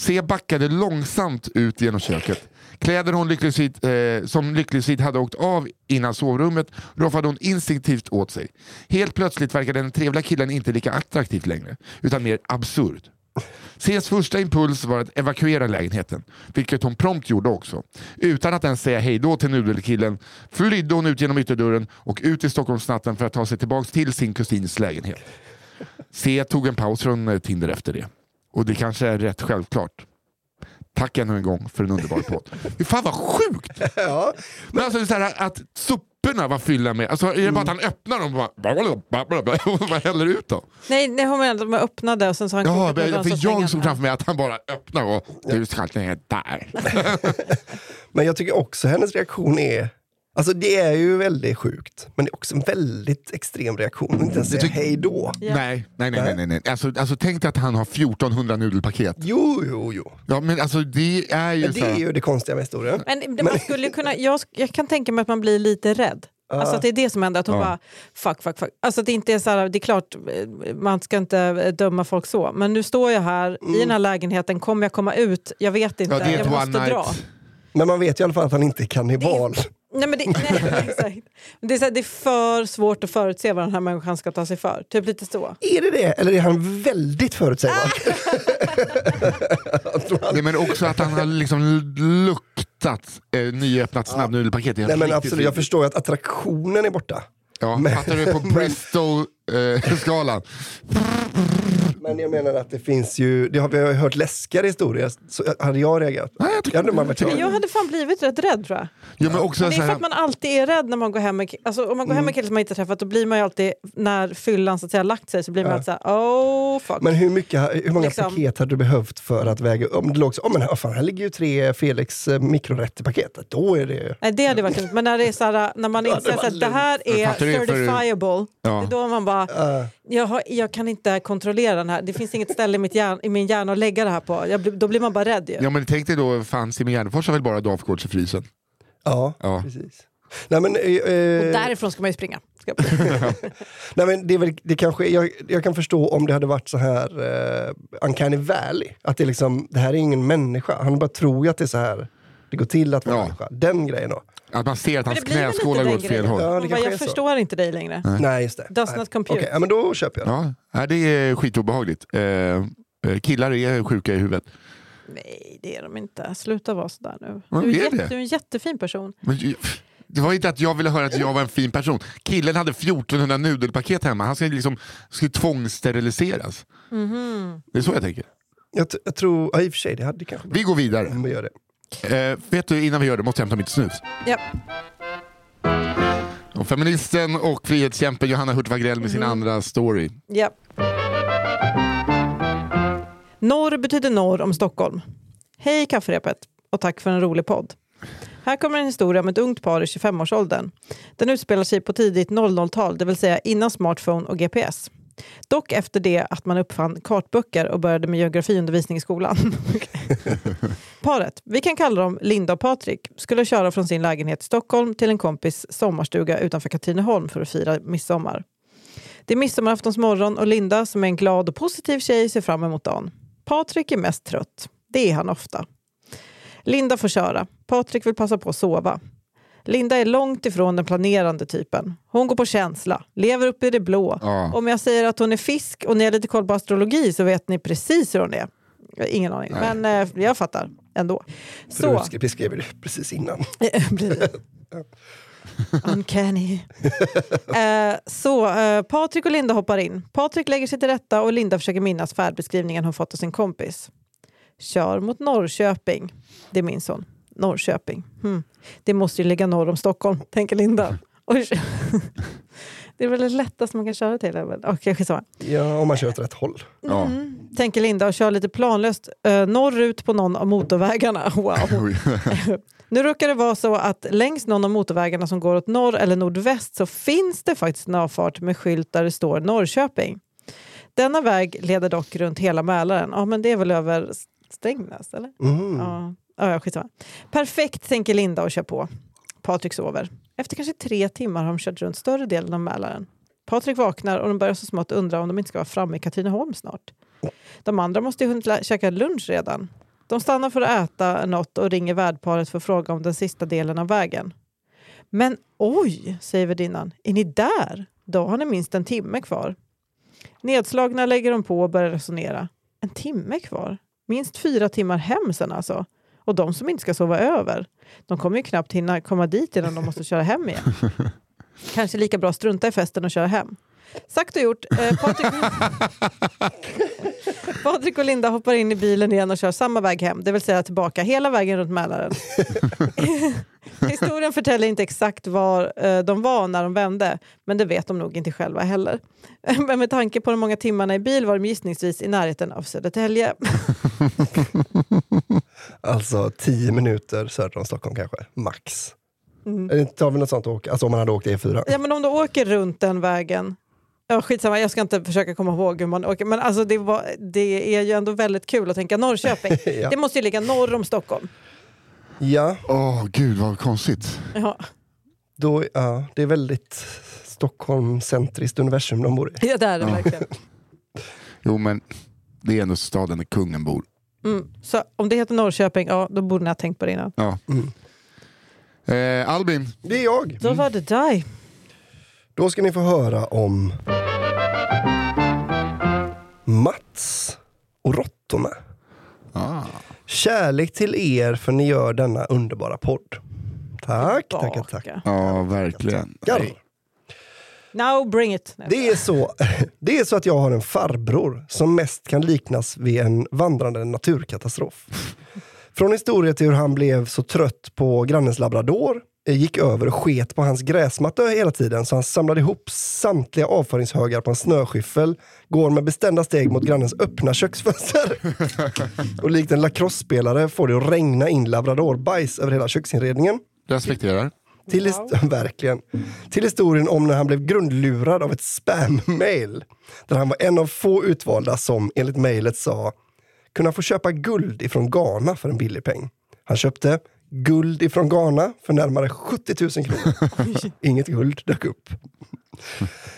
C backade långsamt ut genom köket. Kläder hon lyckligtvis, eh, som lyckligtvis hade åkt av innan sovrummet roffade hon instinktivt åt sig. Helt plötsligt verkade den trevliga killen inte lika attraktiv längre, utan mer absurd. Cs första impuls var att evakuera lägenheten, vilket hon prompt gjorde också. Utan att ens säga hejdå till nudelkillen flydde hon ut genom ytterdörren och ut i Stockholmsnatten för att ta sig tillbaka till sin kusins lägenhet. C tog en paus från eh, Tinder efter det. Och det kanske är rätt självklart. Tack ännu en gång för en underbar podd. Fan vad sjukt! <laughs> Ja. Men alltså så här, att soporna var fyllda med, alltså, är det bara att han öppnar dem och bara, bara <laughs> häller ut dem? Nej, nej hon menar att de är öppnade och sen så har han Ja, men, för jag såg framför mig att han bara öppnar och du ska ner där. <laughs> Men jag tycker också hennes reaktion är... Alltså det är ju väldigt sjukt, men det är också en väldigt extrem reaktion. Att inte ens säga hej då. Ja. Nej, nej, nej. nej, nej. Alltså, alltså, tänk dig att han har 1400 nudelpaket. Jo, jo, jo. Ja, men alltså det är ju Men så det är ju det konstiga med historien. Men det, man skulle <laughs> kunna, jag, jag kan tänka mig att man blir lite rädd. Alltså att det är det som händer, att hon Ja. bara fuck, fuck, fuck. Alltså att det inte är så här, det är klart eh, man ska inte eh, döma folk så, men nu står jag här i den här lägenheten, kommer jag komma ut? Jag vet inte, ja, det är jag ett måste one dra. night. Men man vet ju i alla fall att han inte är kannibal. Nej, men det, nej, <laughs> exakt. Det, är så här, det är för svårt att förutse vad den här människan ska ta sig för. Typ lite så. Är det det? Eller är han väldigt förutsägbar? <laughs> Nej, men också att han har liksom luktat eh, nyöppnat snabbnudelpaket. Det är Nej men riktigt absolut, jag förstår ju att attraktionen är borta. Ja, Men- fattar du på <laughs> Bristol-skalan? Men jag menar att det finns ju, det har vi har hört läskigare historier, så hade jag reagerat. Nej, jag tycker- hade man varit Men jag hade fan blivit rätt rädd tror jag. ja, men också Men det så är för att man alltid är rädd när man går hem med, alltså, om man går hem med killar som man inte träffat då blir man ju alltid, när fyllan så att säga lagt sig så blir man Ja. alltid såhär oh fuck. Men hur, mycket, hur många Liksom. paket hade du behövt för att väga Om det låg så, oh, men, oh, fan, här ligger ju tre Felix eh, mikrorätter i paketet. Då är det... Nej, det hade varit lugnt. Men när det är så här, när man inser att det här är certifiable, Ja. det är då man bara, Uh, jag, har, jag kan inte kontrollera den här, det finns inget ställe i, mitt hjärn, i min hjärna att lägga det här på. Jag, då blir man bara rädd ju. ja, men tänk dig då, fan Simon Gärdenfors har väl bara Dafgårds i frysen? ja, Ja. precis. Nej, men, eh, eh, Och därifrån ska man ju springa. <laughs> Nej, men det är väl, det kanske, jag, jag kan förstå om det hade varit så här uh, Uncanny Valley. Att det, är liksom, det här är ingen människa. Han bara tror ju att det är så här det går till att vara Ja. människa. Den grejen då. Att man ser att Men hans knäskålar går åt fel håll. Ja, bara, jag så. förstår inte dig längre. Nej, just det. Does Nej. not compute. Okej, ja, men då köper jag det. Ja, det är skitobehagligt. Eh, eh, killar är sjuka i huvudet. Nej, det är de inte. Sluta vara sådär nu. Vad Du är, är jätte, det? du är en jättefin person. Men, ju- Det var inte att jag ville höra att jag var en fin person. Killen hade 1400 nudelpaket hemma. Han skulle, liksom, skulle tvångssteriliseras. Det är så jag tänker. Jag, jag tror, ja, i och för sig, det hade kanske Vi går vidare. om vi gör det. Eh, vet du, innan vi gör det måste jag hämta mitt snus. Ja. Och feministen och frihetskämpen Johanna Hurt Wagrell med sin andra story. Ja. Norr betyder norr om Stockholm. Hej kafferepet och tack för en rolig podd. Här kommer en historia om ett ungt par i 25-årsåldern. Den utspelar sig på tidigt 00-tal, det vill säga innan smartphone och GPS. Dock efter det att man uppfann kartböcker och började med geografiundervisning i skolan. <laughs> <laughs> Paret, vi kan kalla dem Linda och Patrik, skulle köra från sin lägenhet i Stockholm till en kompis sommarstuga utanför Katrineholm för att fira midsommar. Det är midsommaraftons morgon och Linda som är en glad och positiv tjej ser fram emot dagen. Patrik är mest trött. Det är han ofta. Linda får köra. Patrik vill passa på att sova. Linda är långt ifrån den planerande typen. Hon går på känsla, lever upp i det blå. Ja. Om jag säger att hon är fisk och ni har lite koll på astrologi så vet ni precis hur hon är. Ingen aning, Nej. men eh, jag fattar ändå. Så. Så, Du skrev- beskrev det precis innan. <laughs> Uncanny. <laughs> eh, så eh, Patrik och Linda hoppar in. Patrik lägger sig till rätta och Linda försöker minnas färdbeskrivningen hon fått av sin kompis. Kör mot Norrköping. Det minns hon. Norrköping. Hmm. Det måste ju ligga norr om Stockholm, tänker Linda. <laughs> <laughs> Det är väl det lättaste man kan köra till. eller? Okej, skitsamma. Ja, om man kör åt rätt håll. Ja. Mm. Tänker Linda och kör lite planlöst eh, norrut på någon av motorvägarna. <laughs> Wow. Nu råkar det vara så att längs någon av motorvägarna som går åt norr eller nordväst så finns det faktiskt en avfart med skylt där det står Norrköping. Denna väg leder dock runt hela Mälaren. Ja, men det är väl över Strängnäs, eller? Mm. Ja, ja skitsamma. Perfekt, tänker Linda och kör på. Patrik sover. Efter kanske tre timmar har de kört runt större delen av Mälaren. Patrik vaknar och de börjar så smått undra om de inte ska vara framme i Katrineholm snart. De andra måste ju hunnit käka lunch redan. De stannar för att äta något och ringer värdparet för att fråga om den sista delen av vägen. Men oj, säger värdinnan, är ni där? Då har ni minst en timme kvar. Nedslagna lägger de på och börjar resonera. En timme kvar? Minst fyra timmar hem sen alltså. Och de som inte ska sova över. De kommer ju knappt hinna komma dit innan de måste köra hem igen. <laughs> Kanske lika bra att strunta i festen och köra hem. Sagt och gjort. Eh, Patrik... <laughs> Patrik och Linda hoppar in i bilen igen och kör samma väg hem, det vill säga tillbaka hela vägen runt Mälaren. <laughs> Historien förtäller inte exakt var eh, de var när de vände, men det vet de nog inte själva heller. <laughs> Men med tanke på de många timmarna i bil var de gissningsvis i närheten av Södertälje. Alltså tio minuter söder om Stockholm kanske, max. Mm. Tar vi något sånt att åka? Alltså om man hade åkt E4. Ja, men om du åker runt den vägen, ja, skitsamma, jag ska inte försöka komma ihåg hur man åker, men alltså det, var, det är ju ändå väldigt kul att tänka Norrköping. <laughs> Ja. Det måste ju ligga norr om Stockholm. Ja, Åh, gud vad konstigt. Ja, då, ja, det är väldigt Stockholmcentriskt universum de bor i. ja det är det Ja. verkligen. <laughs> Jo, men det är ändå staden där kungen bor. Mm. Så om det heter Norrköping, ja då borde ni ha tänkt på det innan. Ja. Mm. Eh, Albin, Det är jag. Då var det dig. Då ska ni få höra om Mats och råttorna. ah. Kärlek till er för ni gör denna underbara podd. Tack, tackar, Tillbaka. tackar. ja verkligen. tackar. Now bring it. Det är, så, <laughs> det är så att jag har en farbror som mest kan liknas vid en vandrande naturkatastrof. <laughs> Från historia till hur han blev så trött på grannens labrador, gick över och sket på hans gräsmatta hela tiden så han samlade ihop samtliga avföringshögar på en snöskyffel, går med bestämda steg mot grannens öppna köksfönster <laughs> och likt en lacrosse-spelare får det att regna in labradorbajs över hela köksinredningen. Respekterar. Till, his- <laughs> verkligen. Till historien om när han blev grundlurad av ett spam-mail. Där han var en av få utvalda som enligt mejlet sa kunna få köpa guld ifrån Ghana för en billig peng. Han köpte guld ifrån Ghana för närmare 70 000 kronor. <laughs> Inget guld dök upp.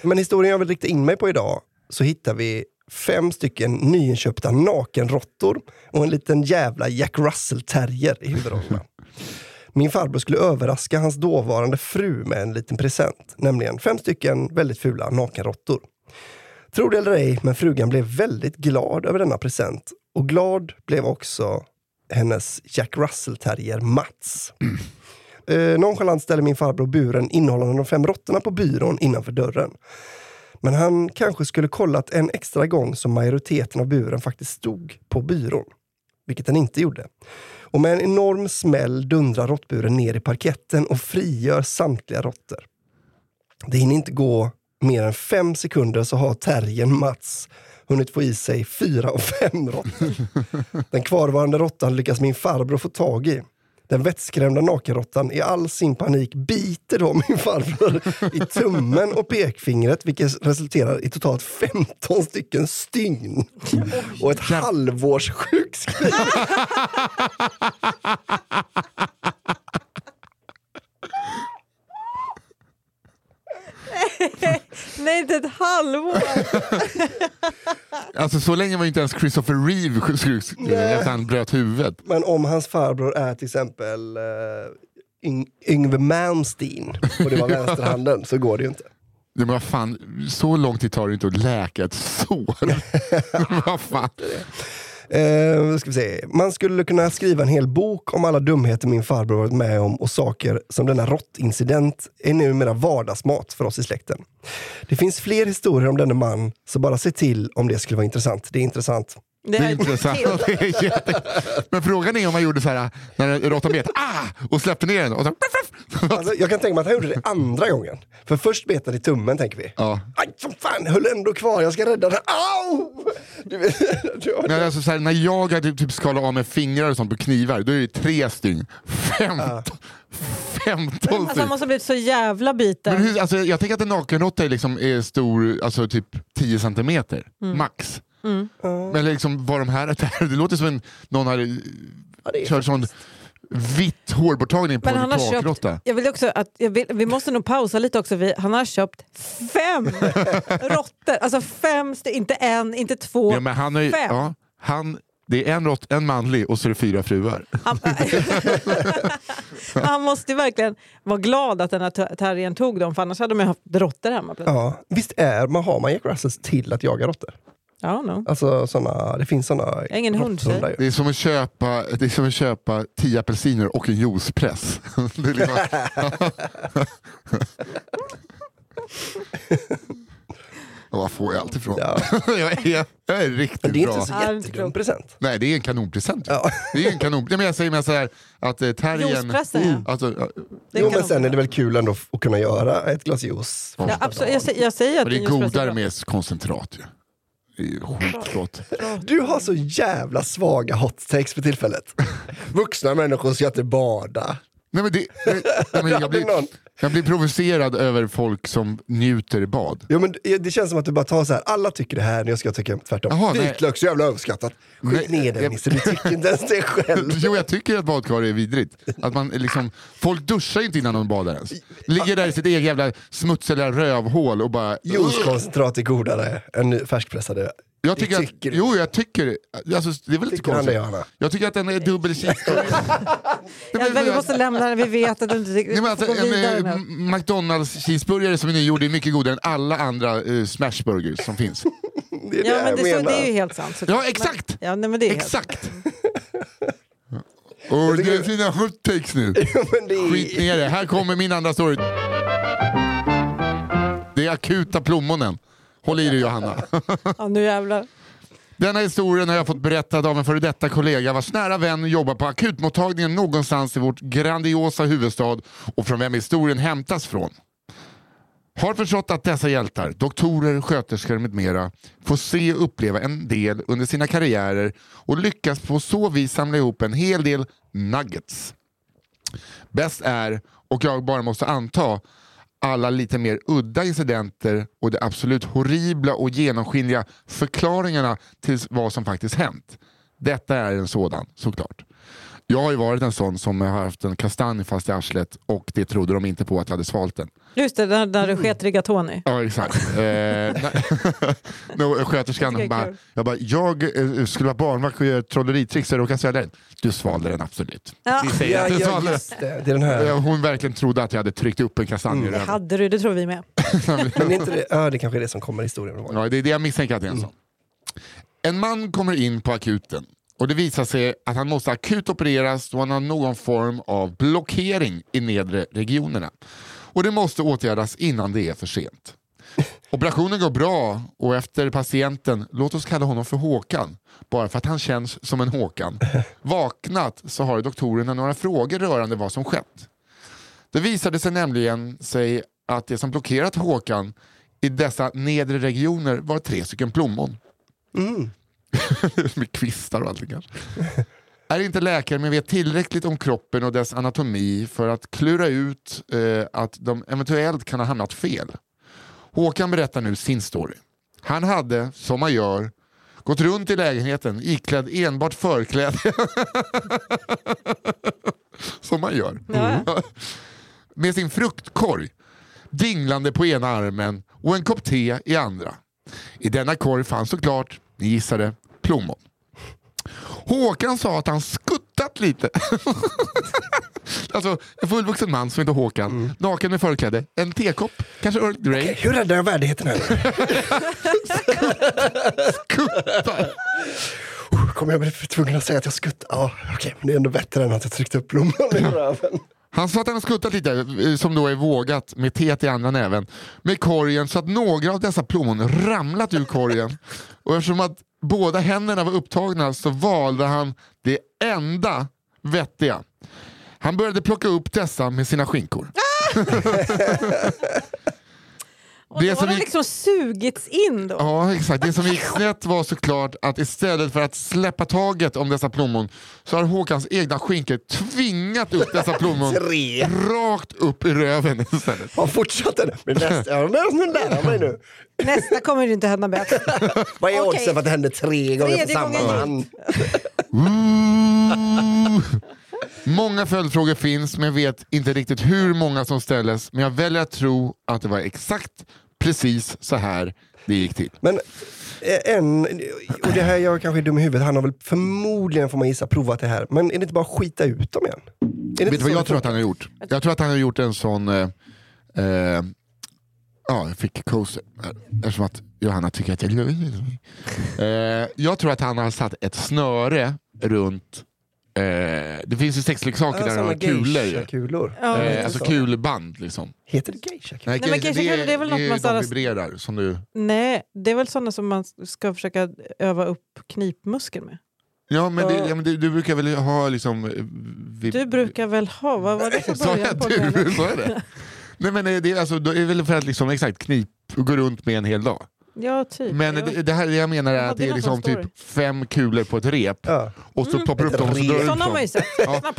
Men historien jag vill rikta in mig på idag så hittar vi fem stycken nyinköpta nakenråttor och en liten jävla Jack Russell-terrier i huvudrollerna. Min farbror skulle överraska hans dåvarande fru med en liten present, nämligen fem stycken väldigt fula nakenråttor. Tro det eller ej, men frugan blev väldigt glad över denna present. Och glad blev också hennes Jack Russell-terrier Mats. Eh, nonchalant ställer min farbror buren innehållande de fem råttorna på byrån innanför dörren. Men han kanske skulle kollat en extra gång som majoriteten av buren faktiskt stod på byrån. Vilket den inte gjorde. Och med en enorm smäll dundrar råttburen ner i parketten och frigör samtliga råttor. Det hinner inte gå mer än fem sekunder så har terriern Mats hunnit få i sig fyra och fem råttor. Den kvarvarande råttan lyckas min farbror få tag i. Den vettskrämda nakenråttan i all sin panik biter då min farbror i tummen och pekfingret vilket resulterar i totalt 15 stycken stygn. Och ett halvårs sjukskrivning. <laughs> Nej, inte ett halvår. Alltså så länge var inte ens Christopher Reeve att han bröt huvudet. Men om hans farbror är till exempel uh, Yng Yngve Malmsteen och det var <laughs> vänsterhanden så går det ju inte. Nej, men vad fan, så lång tid tar det inte att läka ett sår. <laughs> vad fan. Eh, ska vi se. Man skulle kunna skriva en hel bok om alla dumheter min farbror varit med om och saker som denna råttincident är numera vardagsmat för oss i släkten. Det finns fler historier om denne man, så bara se till om det skulle vara intressant. Det är intressant. Det är intressant. <laughs> Det är jätte... Men frågan är om han gjorde så här när råttan bet, ah! och släppte ner den. Och så... Alltså, jag kan tänka mig att han gjorde det andra gången. För först bet han i tummen tänker vi. Ja. Aj, som fan, höll ändå kvar, jag ska rädda den. Au! Du vet, du har... Nej, alltså, så här, när jag hade typ skalat av med fingrar och sånt på knivar, då är det tre stygn. 15, 15 Alltså, han måste ha blivit så jävla biten. Men hur, alltså, jag tänker att en nakenråtta är, liksom, är stor, alltså typ 10 centimeter, max. Men liksom, var de här, det låter som en, någon har Ja, det är kört sån vitt hårborttagning på Men en han har takråtta. köpt, jag vill också att, jag vill, vi måste nog pausa lite också. Vi, han har köpt fem <laughs> råttor. Alltså fem, inte en, inte två. Ja, men han ju, fem. ja, han, det är en, rått, en manlig och så är det fyra fruar. Han, <laughs> han måste ju verkligen vara glad att den här ter- terriern tog dem, för annars hade de ju haft råttor hemma. plötsligt. Ja, visst är man, har man Jack Russells till att jaga råttor? Ja, no. Alltså såna, det finns såna är ingen hundtjej. Det är som att köpa, det är som att köpa tio apelsiner och en juicepress. <laughs> Liksom, <laughs> Var får jag allt ifrån? Ja. <laughs> jag, är, jag är riktigt Men det är bra. inte så Ja, det är inte jättedum present. Nej, det är en kanonpresent. Ja. Det är en kanon. Nej, men jag säger med så här, att eh, terriern... Juicepressen, ja. Alltså, ja, Det Jo, men sen är det väl kul ändå att kunna göra ett glas juice. Ja, absolut. Jag, jag säger att och det är godare bra. med koncentrat. Ju. Skitgott. Du har så jävla svaga hot takes för tillfället. <laughs> Vuxna människor ska inte bada. Nej, men det, det, nej, men jag, blir, jag blir provocerad över folk som njuter i bad. Jo, men det känns som att du bara tar så här, alla tycker det här, jag ska tycka tvärtom. Jaha, nej. Vitlök så jävla överskattat. Skit Nej, ner jag- Nisse, du tycker inte ens det själv. <laughs> Jo, jag tycker att badkar är vidrigt. Att man liksom, folk duschar ju inte innan de badar ens. Ligger där i sitt eget jävla smutsiga rövhål och bara... Juicekoncentrat är godare än färskpressade. Jag tycker, Det tycker att, jo, jag tycker... Alltså, det är väl han konstigt. det? Jag tycker att den är dubbel cheeseburgare. <laughs> Ja, men vi måste lämna den, vi vet att du inte tycker... Nej, men alltså, en eh, McDonalds cheeseburgare som är nygjord är mycket godare än alla andra uh, smashburgers som finns. <laughs> Det är det Ja, jag men det, så, det är ju helt sant. såklart. Ja, exakt! Men, ja, nej, men det är helt Exakt! <laughs> Och det är sina hot takes nu. Det. Skit ner det. Här kommer min andra story. Det är akuta plommonen. Håll i dig Johanna. <laughs> Ja, nu jävlar. Denna historien har jag fått berättad av en före detta kollega vars nära vän jobbar på akutmottagningen någonstans i vårt grandiosa huvudstad och från vem historien hämtas från. Har förstått att dessa hjältar, doktorer, sköterskor med mera, får se och uppleva en del under sina karriärer och lyckas på så vis samla ihop en hel del nuggets. Bäst är, och jag bara måste anta, alla lite mer udda incidenter och de absolut horribla och genomskinliga förklaringarna till vad som faktiskt hänt. Detta är en sådan, såklart. Jag har ju varit en sån som har haft en kastanj fast i arslet och det trodde de inte på att jag hade svalt den. Just det, där, där Mm. du sket rigatoni. Ja, exakt. Eh, <laughs> no, sköterskan Jag bara, kul. jag bara, jag eh, skulle vara barnvakt och göra trolleritricks och råkade svälja den. Du svalde den absolut. Ja. Vi säger Ja, att du ja, svalde den. just det. Det är den här. Ja, Hon verkligen trodde att jag hade tryckt upp en kastanj i Det hade du, det tror vi med. <laughs> Men inte det, ja, det kanske är det som kommer i historien. Ja, det är det jag misstänker att det är en sån. En man kommer in på akuten Och det visar sig att han måste akut opereras då han har någon form av blockering i nedre regionerna. Och det måste åtgärdas innan det är för sent. <laughs> Operationen går bra och efter patienten, låt oss kalla honom för Håkan, bara för att han känns som en Håkan, <laughs> vaknat så har doktorerna några frågor rörande vad som skett. Det visade sig nämligen sig att det som blockerat Håkan i dessa nedre regioner var tre stycken plommon. Mm. <laughs> Med kvistar och allting kanske. Är inte läkare men vet tillräckligt om kroppen och dess anatomi för att klura ut eh, att de eventuellt kan ha hamnat fel. Håkan berättar nu sin story. Han hade, som man gör, gått runt i lägenheten iklädd enbart förkläde. <laughs> som man gör. Ja. Med sin fruktkorg dinglande på ena armen och en kopp te i andra. I denna korg fanns såklart, ni gissade, plommon. Håkan sa att han skuttat lite. <laughs> alltså en fullvuxen man som heter Håkan, naken med förkläde, en tekopp, kanske Earl Grey. Hur räddar jag värdigheten här nu? <laughs> Skuttar. Kommer jag bli tvungen att säga att jag skuttar? Ja, okej, men det är ändå bättre än att jag tryckte upp blomman i röven. Han sa att han skuttat lite, eh, som då är vågat, med teet i andra näven, med korgen så att några av dessa plommon ramlat ur korgen. Och eftersom att båda händerna var upptagna så valde han det enda vettiga. Han började plocka upp dessa med sina skinkor. <laughs> <laughs> Och Det då som har det gick- liksom sugits in då. Ja, exakt. Det som gick snett var såklart att istället för att släppa taget om dessa plommon så har Håkans egna skinkor tvingat upp dessa plommon <laughs> Tre. rakt upp i röven istället. Har fortsatt den. Men nästa, mig nu. Kommer det inte hända med. <laughs> Vad är oddsen för att det hände tre gånger Tredje samma man? Många följdfrågor finns men jag vet inte riktigt hur många som ställdes men jag väljer att tro att det var exakt precis så här det gick till. Men eh, en, och det här jag kanske är dum i huvudet, han har väl förmodligen, får man gissa, provat det här. Men är det inte bara att skita ut dem igen? Är det Vet du vad jag tror att han har gjort? Jag tror att han har gjort en sån... Eh, eh, ja, jag fick coaster. Eftersom att Johanna tycker att jag eh, Jag tror att han har satt ett snöre runt... Eh, det finns ju sexleksaker där de har kulor. ju. geisha-kulor. Ja. Eh, alltså så? kulband liksom. Heter det geisha Nej, Nej, men geisha-kulor, det är väl något man de vibrerar. Som du, Nej, det är väl sådana som man ska försöka öva upp knipmuskeln med. ja, men, det, Ja. men du, du brukar väl ha liksom... eh, vib- Du brukar väl ha, vad var det för Sa början jag på det? du? Sa jag det? Nej men eh, det är, alltså, det är väl för att liksom, exakt knip och gå runt med en hel dag. Ja, typ. Men ja. det, det här jag menar är att hade det är liksom typ fem kulor på ett rep Ja. och så ploppar upp Ett dem och så drar rep. du ut Sådana har man dem. ju sett.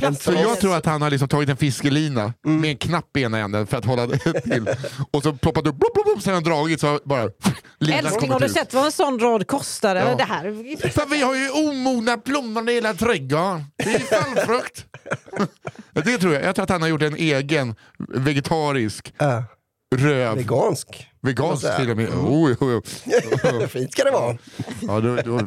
Ja. Så jag tror att han har liksom tagit en fiskelina med en knapp i ena änden för att hålla det till. Och så ploppat upp, blop, blop, blop, sen har han dragit så bara <laughs> Älskling, har du ut. sett vad en sån rad kostar? Eller Ja. Det här? För vi har ju omogna plommon i hela trädgården. Det är fallfrukt. <laughs> det tror jag. Jag tror att han har gjort en egen vegetarisk Ja. röv. Vegansk. Vegansk säga. till och med. Oh, oh, oh. Fint ska det vara. Ja, då, då,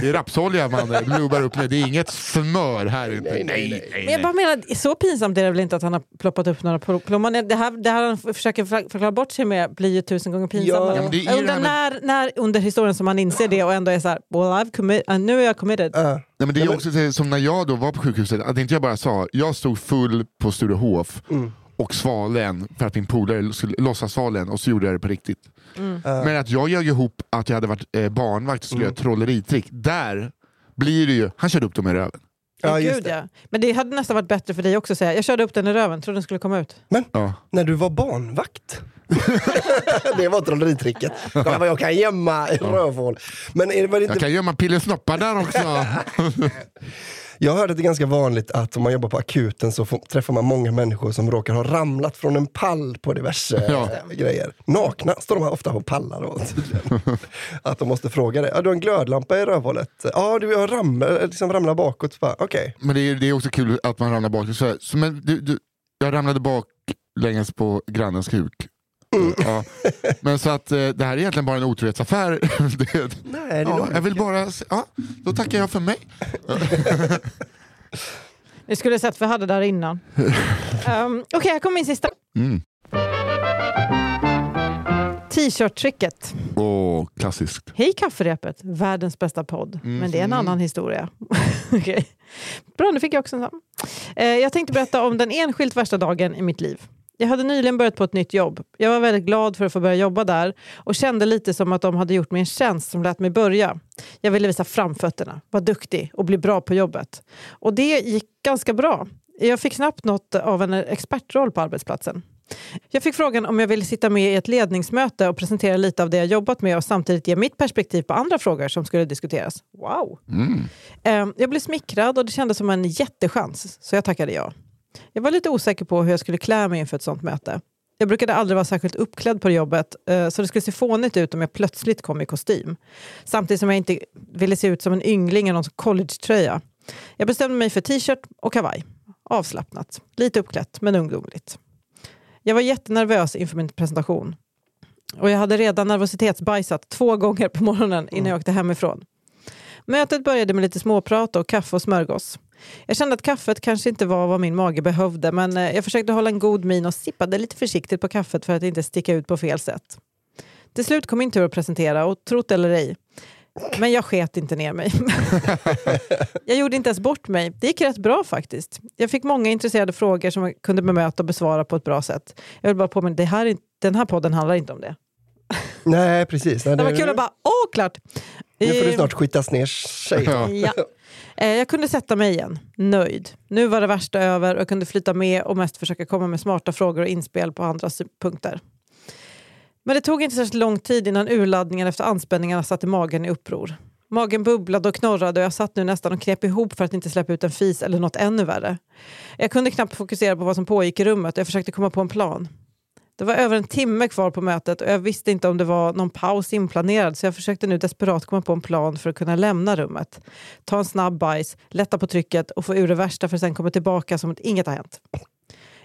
det är rapsolja man eh, lubbar upp med, det är inget smör här inte. Nej, nej, nej. Men jag bara menar, så pinsamt är det väl inte att han har ploppat upp några pl- plommon. Det här, det här han försöker för- förklara bort sig med blir ju tusen gånger pinsammare. Ja. Ja, undrar med- när, när under historien som man inser det och ändå är så här, well, I've commi- uh, nu är jag committed. Ja. Nej, men det är Ja, men- också så- som när jag då var på sjukhuset, att inte jag bara sa, jag stod full på Sturehof Mm. Och svalen för att min polare skulle låtsas svalen och så gjorde jag det på riktigt. Ja. Men att jag ljög ihop att jag hade varit eh, barnvakt och skulle Mm. göra trolleritrick, där blir det ju, han körde upp dem i röven. Ja, just Gud, det. ja. Men det hade nästan varit bättre för dig också att säga, jag körde upp den i röven, trodde den skulle komma ut. Ja. När du var barnvakt. <laughs> det var trolleritricket. Kolla vad jag kan gömma i rövhål. Men är det, var det inte Jag kan gömma pillesnoppar där också. <laughs> <laughs> Jag hörde att det är ganska vanligt att om man jobbar på akuten så får, träffar man många människor som råkar ha ramlat från en pall på diverse Ja. eh, grejer. Nakna står de ofta på pallar då, tydligen. <laughs> Att de måste fråga det. Ja, du har en glödlampa i rövhålet. Ja, du har ramlat, liksom ramlat bakåt. Okej. Men det är, det är också kul att man ramlar bak. Så, så, men du, du, jag ramlade bak länges på grannens kuk. Ja. Men så att eh, det här är egentligen bara en otrohetsaffär. <laughs> det, Nej, det ja, jag vill bara, ja, då tackar jag för mig. <laughs> Ni skulle sett vad jag hade där innan. um, Okej, här kommer min sista. Mm. T-shirt-tricket. Åh, klassiskt. Hej kafferepet, världens bästa podd. Men det är en Mhm. annan historia. <laughs> Okej. Bra, nu fick jag också en sån. Eh, jag tänkte berätta om den enskilt värsta dagen i mitt liv. Jag hade nyligen börjat på ett nytt jobb. Jag var väldigt glad för att få börja jobba där och kände lite som att de hade gjort mig en tjänst som lät mig börja. Jag ville visa framfötterna, vara duktig och bli bra på jobbet. Och det gick ganska bra. Jag fick snabbt något av en expertroll på arbetsplatsen. Jag fick frågan om jag ville sitta med i ett ledningsmöte och presentera lite av det jag jobbat med och samtidigt ge mitt perspektiv på andra frågor som skulle diskuteras. Wow! Mm. Eh, Jag blev smickrad och det kändes som en jättechans, så jag tackade ja. Jag var lite osäker på hur jag skulle klä mig inför ett sånt möte. Jag brukade aldrig vara särskilt uppklädd på jobbet, eh, så det skulle se fånigt ut om jag plötsligt kom i kostym. Samtidigt som jag inte ville se ut som en yngling i någon collegetröja. Jag bestämde mig för t-shirt och kavaj. Avslappnat, lite uppklätt men ungdomligt. Jag var jättenervös inför min presentation. Och jag hade redan nervositetsbajsat två gånger på morgonen innan jag åkte hemifrån. Mötet började med lite småprat och kaffe och smörgås. Jag kände att kaffet kanske inte var vad min mage behövde men eh, jag försökte hålla en god min och sippade lite försiktigt på kaffet för att inte sticka ut på fel sätt. Till slut kom min tur att presentera och trott eller ej. Men jag sket inte ner mig. <laughs> jag gjorde inte ens bort mig. Det gick rätt bra faktiskt. Jag fick många intresserade frågor som jag kunde bemöta och besvara på ett bra sätt. Jag vill bara påminna, det här, den här podden handlar inte om det. Nej, precis. Nej, Det var kul att bara, åh klart! Nu får Eh, snart skitas ner sig. Ja. <laughs> Eh, jag kunde sätta mig igen, nöjd. Nu var det värsta över och jag kunde flyta med och mest försöka komma med smarta frågor och inspel på andra punkter. Men det tog inte särskilt lång tid innan urladdningen efter anspänningarna satte magen i uppror. Magen bubblade och knorrade och jag satt nu nästan och knep ihop för att inte släppa ut en fis eller något ännu värre. Jag kunde knappt fokusera på vad som pågick i rummet och jag försökte komma på en plan. Det var över en timme kvar på mötet och jag visste inte om det var någon paus inplanerad så jag försökte nu desperat komma på en plan för att kunna lämna rummet. Ta en snabb bajs, lätta på trycket och få ur det värsta för att sen komma tillbaka som att inget har hänt.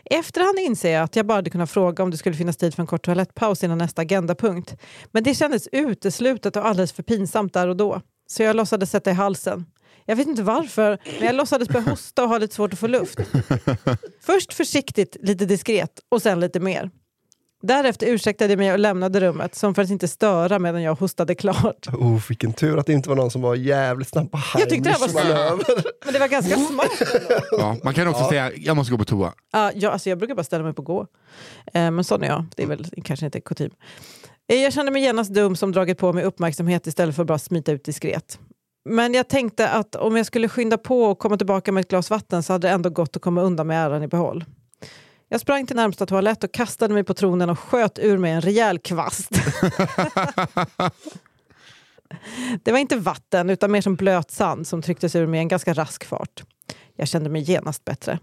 Efterhand inser jag att jag bara hade kunnat fråga om det skulle finnas tid för en kort toalettpaus innan nästa agendapunkt. Men det kändes uteslutet och alldeles för pinsamt där och då. Så jag låtsades sätta i halsen. Jag vet inte varför, men jag låtsades börja hosta och ha lite svårt att få luft. <laughs> Först försiktigt, lite diskret och sen lite mer. Därefter ursäktade jag mig och lämnade rummet som för att inte störa medan jag hostade klart. Oh, vilken tur att det inte var någon som var jävligt snabb på Jag tyckte det var manöver. Men det var ganska smart. Ja, man kan också säga, jag måste gå på toa. Ja, jag, alltså jag brukar bara ställa mig på gå. Eh, men sån är jag. Det är väl kanske inte kutym. Eh, jag kände mig genast dum som dragit på mig uppmärksamhet istället för att bara smita ut diskret. Men jag tänkte att om jag skulle skynda på och komma tillbaka med ett glas vatten så hade det ändå gått att komma undan med äran i behåll. Jag sprang till närmsta toalett och kastade mig på tronen och sköt ur mig en rejäl kvast. <laughs> Det var inte vatten utan mer som blöt sand som trycktes ur mig i en ganska rask fart. Jag kände mig genast bättre.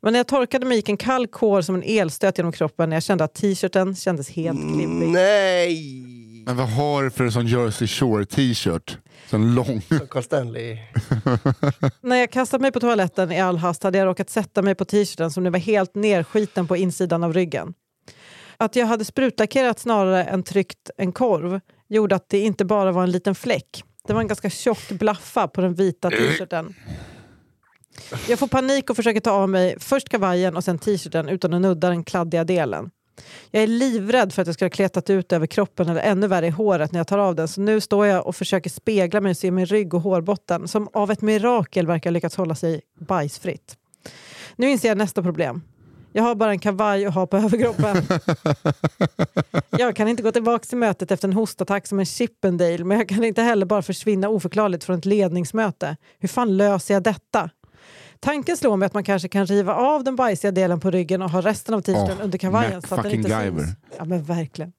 Men när jag torkade mig gick en kall kår som en elstöt genom kroppen när jag kände att t-shirten kändes helt klibbig. Nej! Men vad har du för en sån Jersey Shore t-shirt? Sån lång. Carl Stanley. <laughs> När jag kastade mig på toaletten i all hast hade jag råkat sätta mig på t-shirten som nu var helt nerskiten på insidan av ryggen. Att jag hade sprutlackerat snarare än tryckt en korv gjorde att det inte bara var en liten fläck. Det var en ganska tjock blaffa på den vita t-shirten. Jag får panik och försöker ta av mig först kavajen och sen t-shirten utan att nudda den kladdiga delen. Jag är livrädd för att jag ska ha kletat ut över kroppen eller ännu värre i håret när jag tar av den. Så nu står jag och försöker spegla mig och se min rygg och hårbotten som av ett mirakel verkar ha lyckats hålla sig bajsfritt. Nu inser jag nästa problem. Jag har bara en kavaj att ha på <laughs> överkroppen. Jag kan inte gå tillbaka till mötet efter en hostattack som en Chippendale men jag kan inte heller bara försvinna oförklarligt från ett ledningsmöte. Hur fan löser jag detta? Tanken slår mig att man kanske kan riva av den bajsiga delen på ryggen och ha resten av t-shirten Åh, under kavajen Mac så att den fucking inte Guyver. syns. Ja men verkligen.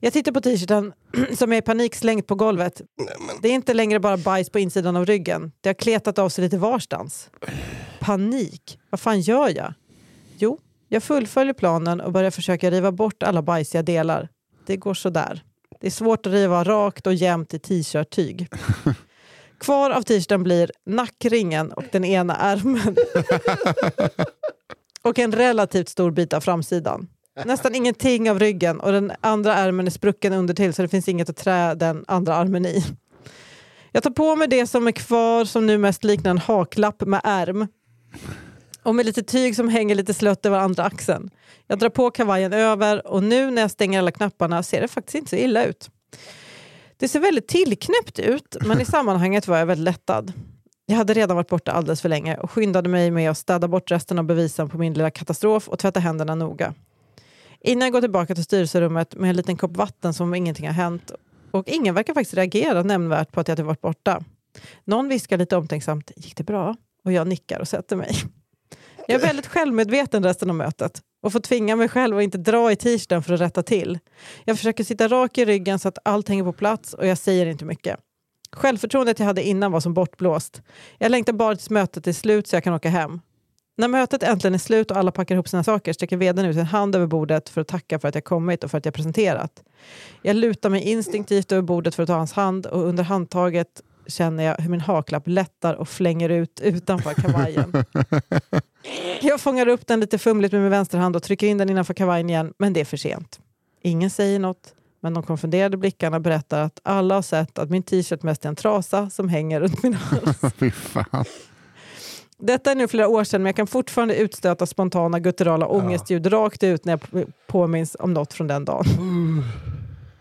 Jag tittar på t-shirten <clears throat> som är i panik slängt på golvet. Det är inte längre bara bajs på insidan av ryggen. Det har kletat av sig lite varstans. Panik. Vad fan gör jag? Jo, jag fullföljer planen och börjar försöka riva bort alla bajsiga delar. Det går sådär. Det är svårt att riva rakt och jämnt i t-shirt-tyg. <laughs> Kvar av t-shirten blir nackringen och den ena ärmen. <laughs> och en relativt stor bit av framsidan. Nästan ingenting av ryggen och den andra ärmen är sprucken under till så det finns inget att trä den andra armen i. Jag tar på mig det som är kvar som nu mest liknar en haklapp med ärm. och med lite tyg som hänger lite slött över andra axeln. Jag drar på kavajen över och nu när jag stänger alla knapparna ser det faktiskt inte så illa ut. Det ser väldigt tillknäppt ut, men i <laughs> sammanhanget var jag väldigt lättad. Jag hade redan varit borta alldeles för länge och skyndade mig med att städa bort resten av bevisen på min lilla katastrof och tvätta händerna noga. Innan jag går tillbaka till styrelserummet med en liten kopp vatten som om ingenting har hänt och ingen verkar faktiskt reagera nämnvärt på att jag hade varit borta. Någon viskar lite omtänksamt, gick det bra? Och jag nickar och sätter mig. Jag är väldigt självmedveten resten av mötet och får tvinga mig själv att inte dra i t-shirten för att rätta till. Jag försöker sitta rak i ryggen så att allt hänger på plats och jag säger inte mycket. Självförtroendet jag hade innan var som bortblåst. Jag längtar bara tills mötet är slut så jag kan åka hem. När mötet äntligen är slut och alla packar ihop sina saker sträcker vdn ut en hand över bordet för att tacka för att jag kommit och för att jag presenterat. Jag lutar mig instinktivt över bordet för att ta hans hand och under handtaget känner jag hur min haklapp lättar och flänger ut utanför kavajen. <laughs> Jag fångar upp den lite fumligt med min vänsterhand och trycker in den innanför kavajen igen, men det är för sent. Ingen säger något, men de konfunderade blickarna berättar att alla har sett att min t-shirt mest är en trasa som hänger runt min hals. <laughs> Fy fan. Detta är nu flera år sedan, men jag kan fortfarande utstöta spontana gutturala ångestljud rakt ut när jag påminns om något från den dagen.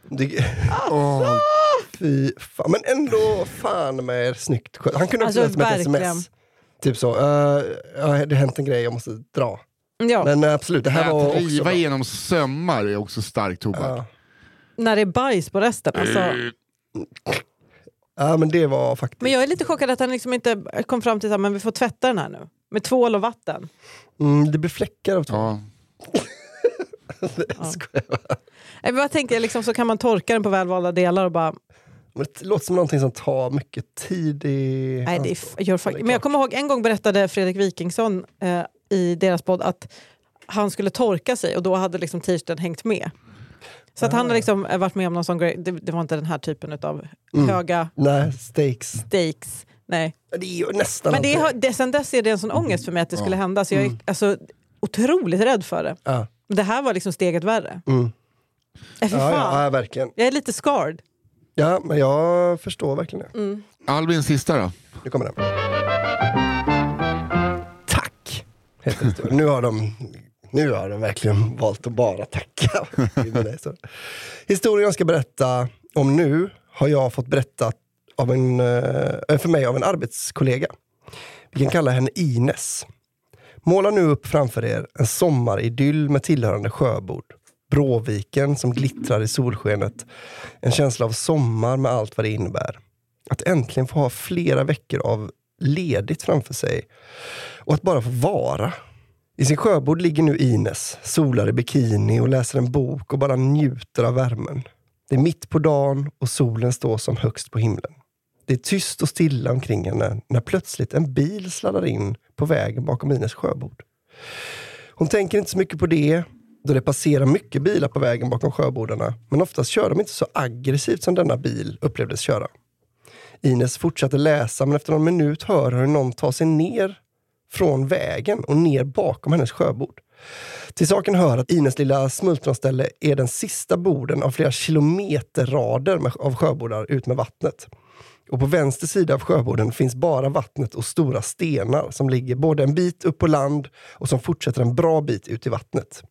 Det, Åh, fy fan. Men ändå fan med snyggt skött. Han kunde också Alltså, med ett sms. Typ så, uh, ja, det har hänt en grej, jag måste dra. Ja, Men eh, absolut, det här var att också riva bra. igenom sömmar är också stark tobak. Ja. när det är bajs på resten. Alltså. ja, men det var faktiskt... Men jag är lite chockad att han liksom inte kom fram till att men vi får tvätta den här nu. Med tvål och vatten. Mm, det blir fläckar av två. Ja. <laughs> Nej, men Vad tänkte jag, liksom, så kan man torka den på välvalda delar och bara... Men det låter som någonting som tar mycket tid i... Nej, det är gör fuck. Men jag kommer ihåg en gång berättade Fredrik Wikingsson eh, i deras podd att han skulle torka sig och då hade liksom t-shirten hängt med. Så att han har liksom eh, varit med om någon sån grej. Det, det var inte den här typen av höga Nej, steaks. stakes. Nej. Det är ju nästan Men det har, det, sen dess är det en sån ångest för mig att det skulle hända. Så jag är alltså, otroligt rädd för det. Ja. Det här var liksom steget värre. Mm. Äh, Ja, ja, ja, verkligen. Jag är lite scarred. Ja, men jag förstår verkligen det. Albin sista då? Nu kommer den. Tack! Heter historien. nu, har de, nu har de verkligen valt att bara tacka. historien jag ska berätta om nu har jag fått berättat av en, eh, för mig av en arbetskollega. Vi kan kalla henne Ines. Måla nu upp framför er en sommaridyll med tillhörande sjöbord. Bråviken som glittrar i solskenet. En känsla av sommar med allt vad det innebär. Att äntligen få ha flera veckor av ledigt framför sig och att bara få vara. I sin sjöbord ligger nu Ines, solar i bikini och läser en bok och bara njuter av värmen. Det är mitt på dagen och solen står som högst på himlen. Det är tyst och stilla omkring henne när plötsligt en bil sladdar in på vägen bakom Ines sjöbord. Hon tänker inte så mycket på det, då det passerar mycket bilar på vägen bakom sjöbordarna, men oftast kör de inte så aggressivt som denna bil upplevdes köra. Ines fortsatte läsa, men efter någon minut hör hon någon ta sig ner från vägen och ner bakom hennes sjöbord. Till saken hör att Ines lilla smultronställe är den sista borden av flera kilometerrader av sjöbordar ut med vattnet. Och på vänster sida av sjöborden finns bara vattnet och stora stenar som ligger både en bit upp på land och som fortsätter en bra bit ut i vattnet.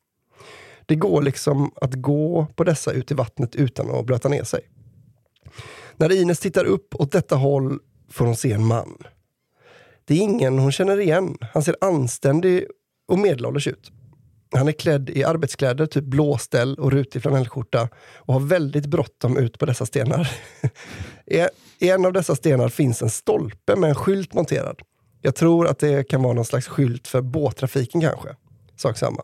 Det går liksom att gå på dessa ut i vattnet utan att blöta ner sig. När Ines tittar upp åt detta håll får hon se en man. Det är ingen hon känner igen. Han ser anständig och medelålders ut. Han är klädd i arbetskläder, typ blåställ och rutig flanellskjorta och har väldigt bråttom ut på dessa stenar. <laughs> I en av dessa stenar finns en stolpe med en skylt monterad. Jag tror att det kan vara någon slags skylt för båttrafiken kanske. Sak samma.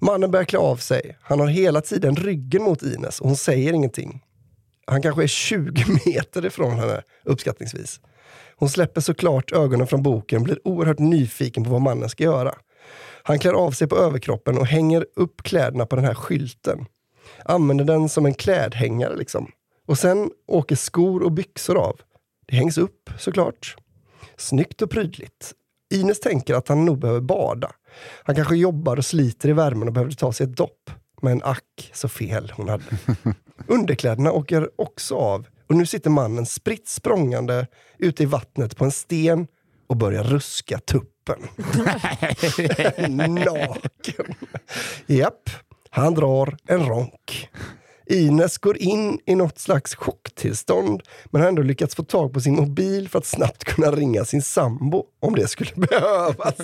Mannen börjar klä av sig. Han har hela tiden ryggen mot Ines och hon säger ingenting. Han kanske är 20 <laughs> meter ifrån henne, uppskattningsvis. Hon släpper såklart ögonen från boken och blir oerhört nyfiken på vad mannen ska göra. Han klär av sig på överkroppen och hänger upp kläderna på den här skylten. Använder den som en klädhängare liksom. Och sen åker skor och byxor av. Det hängs upp såklart. Snyggt och prydligt. Ines tänker att han nog behöver bada. Han kanske jobbar och sliter i värmen och behövde ta sig ett dopp. Men ack så fel hon hade. <laughs> Underkläderna åker också av och nu sitter mannen spritt språngande ute i vattnet på en sten och börjar ruska tuppen. <laughs> Naken. Japp, han drar en ronk. Ines går in i något slags chocktillstånd men har ändå lyckats få tag på sin mobil för att snabbt kunna ringa sin sambo om det skulle <laughs> behövas.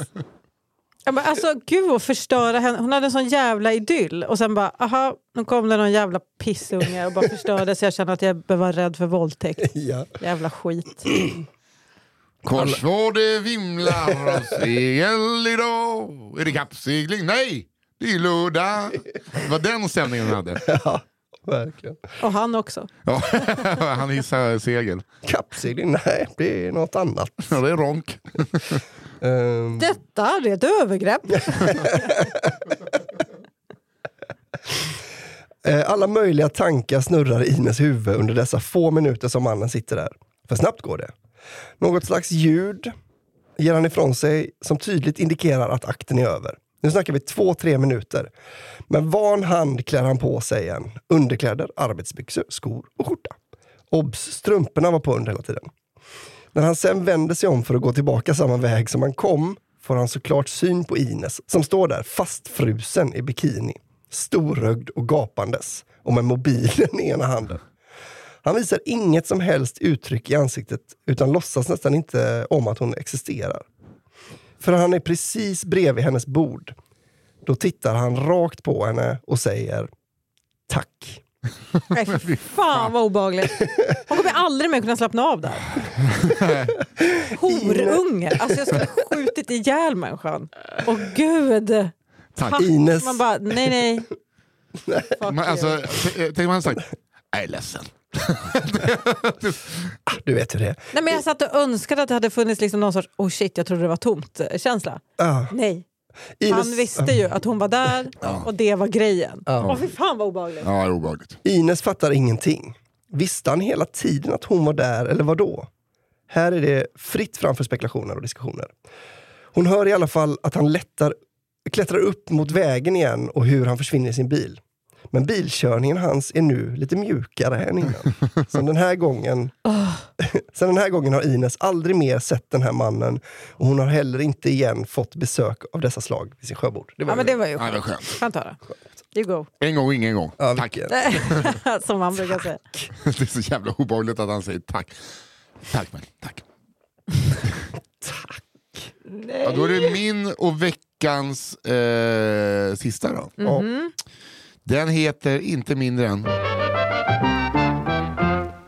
Ja, men alltså, gud vad förstöra henne. Hon hade en sån jävla idyll och sen bara, aha, nu kom det någon jävla pissunge och bara förstörde så jag känner att jag behöver vara rädd för våldtäkt. <laughs> Ja. Jävla skit. <clears throat> Korsvård vimlar av <laughs> segel idag. Är det kappsegling? Nej, det är lördag. Det var den stämningen han hade. <laughs> ja, verkligen. Och han också. Ja, han hissar segel. Kappsegling? Nej, det är något annat. Ja, det är ronk. Ehm, Detta det är ett övergrepp. <laughs> Eh, Alla möjliga tankar snurrar i Ines huvud under dessa få minuter som mannen sitter där. För snabbt går det. Något slags ljud ger han ifrån sig som tydligt indikerar att akten är över. Nu snackar vi två, tre minuter. Med van hand klär han på sig en underkläder, arbetsbyxor, skor och skjorta. Obs! Strumporna var på under hela tiden. När han sen vänder sig om för att gå tillbaka samma väg som han kom får han såklart syn på Ines som står där fastfrusen i bikini, storögd och gapandes och med mobilen i ena handen. Han visar inget som helst uttryck i ansiktet utan låtsas nästan inte om att hon existerar. För han är precis bredvid hennes bord. Då tittar han rakt på henne och säger tack. Nej, fy fan vad obehagligt. Hon kommer aldrig mer kunna slappna av där. Horunge. Alltså jag skulle ha skjutit ihjäl människan. Åh gud. Tack. Ines. Man bara, nej nej. Man, alltså, t- tänk om han sagt, jag är ledsen. <laughs> Du vet hur det är. nej men jag satt och önskade att det hade funnits liksom någon sorts oh shit jag trodde det var tomt eh, känsla. Ah, Nej. Ines, Han visste ju att hon var där och det var grejen. Ja. Åh fy fan vad obehagligt. Ja, obehagligt. Ines fattar ingenting. Visste han hela tiden att hon var där, eller vad då? Här är det fritt fram för spekulationer och diskussioner. Hon hör i alla fall att han lättar, klättrar upp mot vägen igen och hur han försvinner i sin bil. Men bilkörningen hans är nu lite mjukare än innan. <laughs> Så den här gången, sen <laughs> den här gången har Ines aldrig mer sett den här mannen och hon har heller inte igen fått besök av dessa slag vid sin sjöbord. Det var Ja men det var ju Ja, det var skönt. skönt. Skönt. You go. En gång, ingen gång. Ja, tack. <laughs> Som man brukar säga. Det är så jävla obehagligt att han säger tack. Tack, men tack. Ja, då är det min och veckans eh, sista då. Ja. Den heter inte mindre än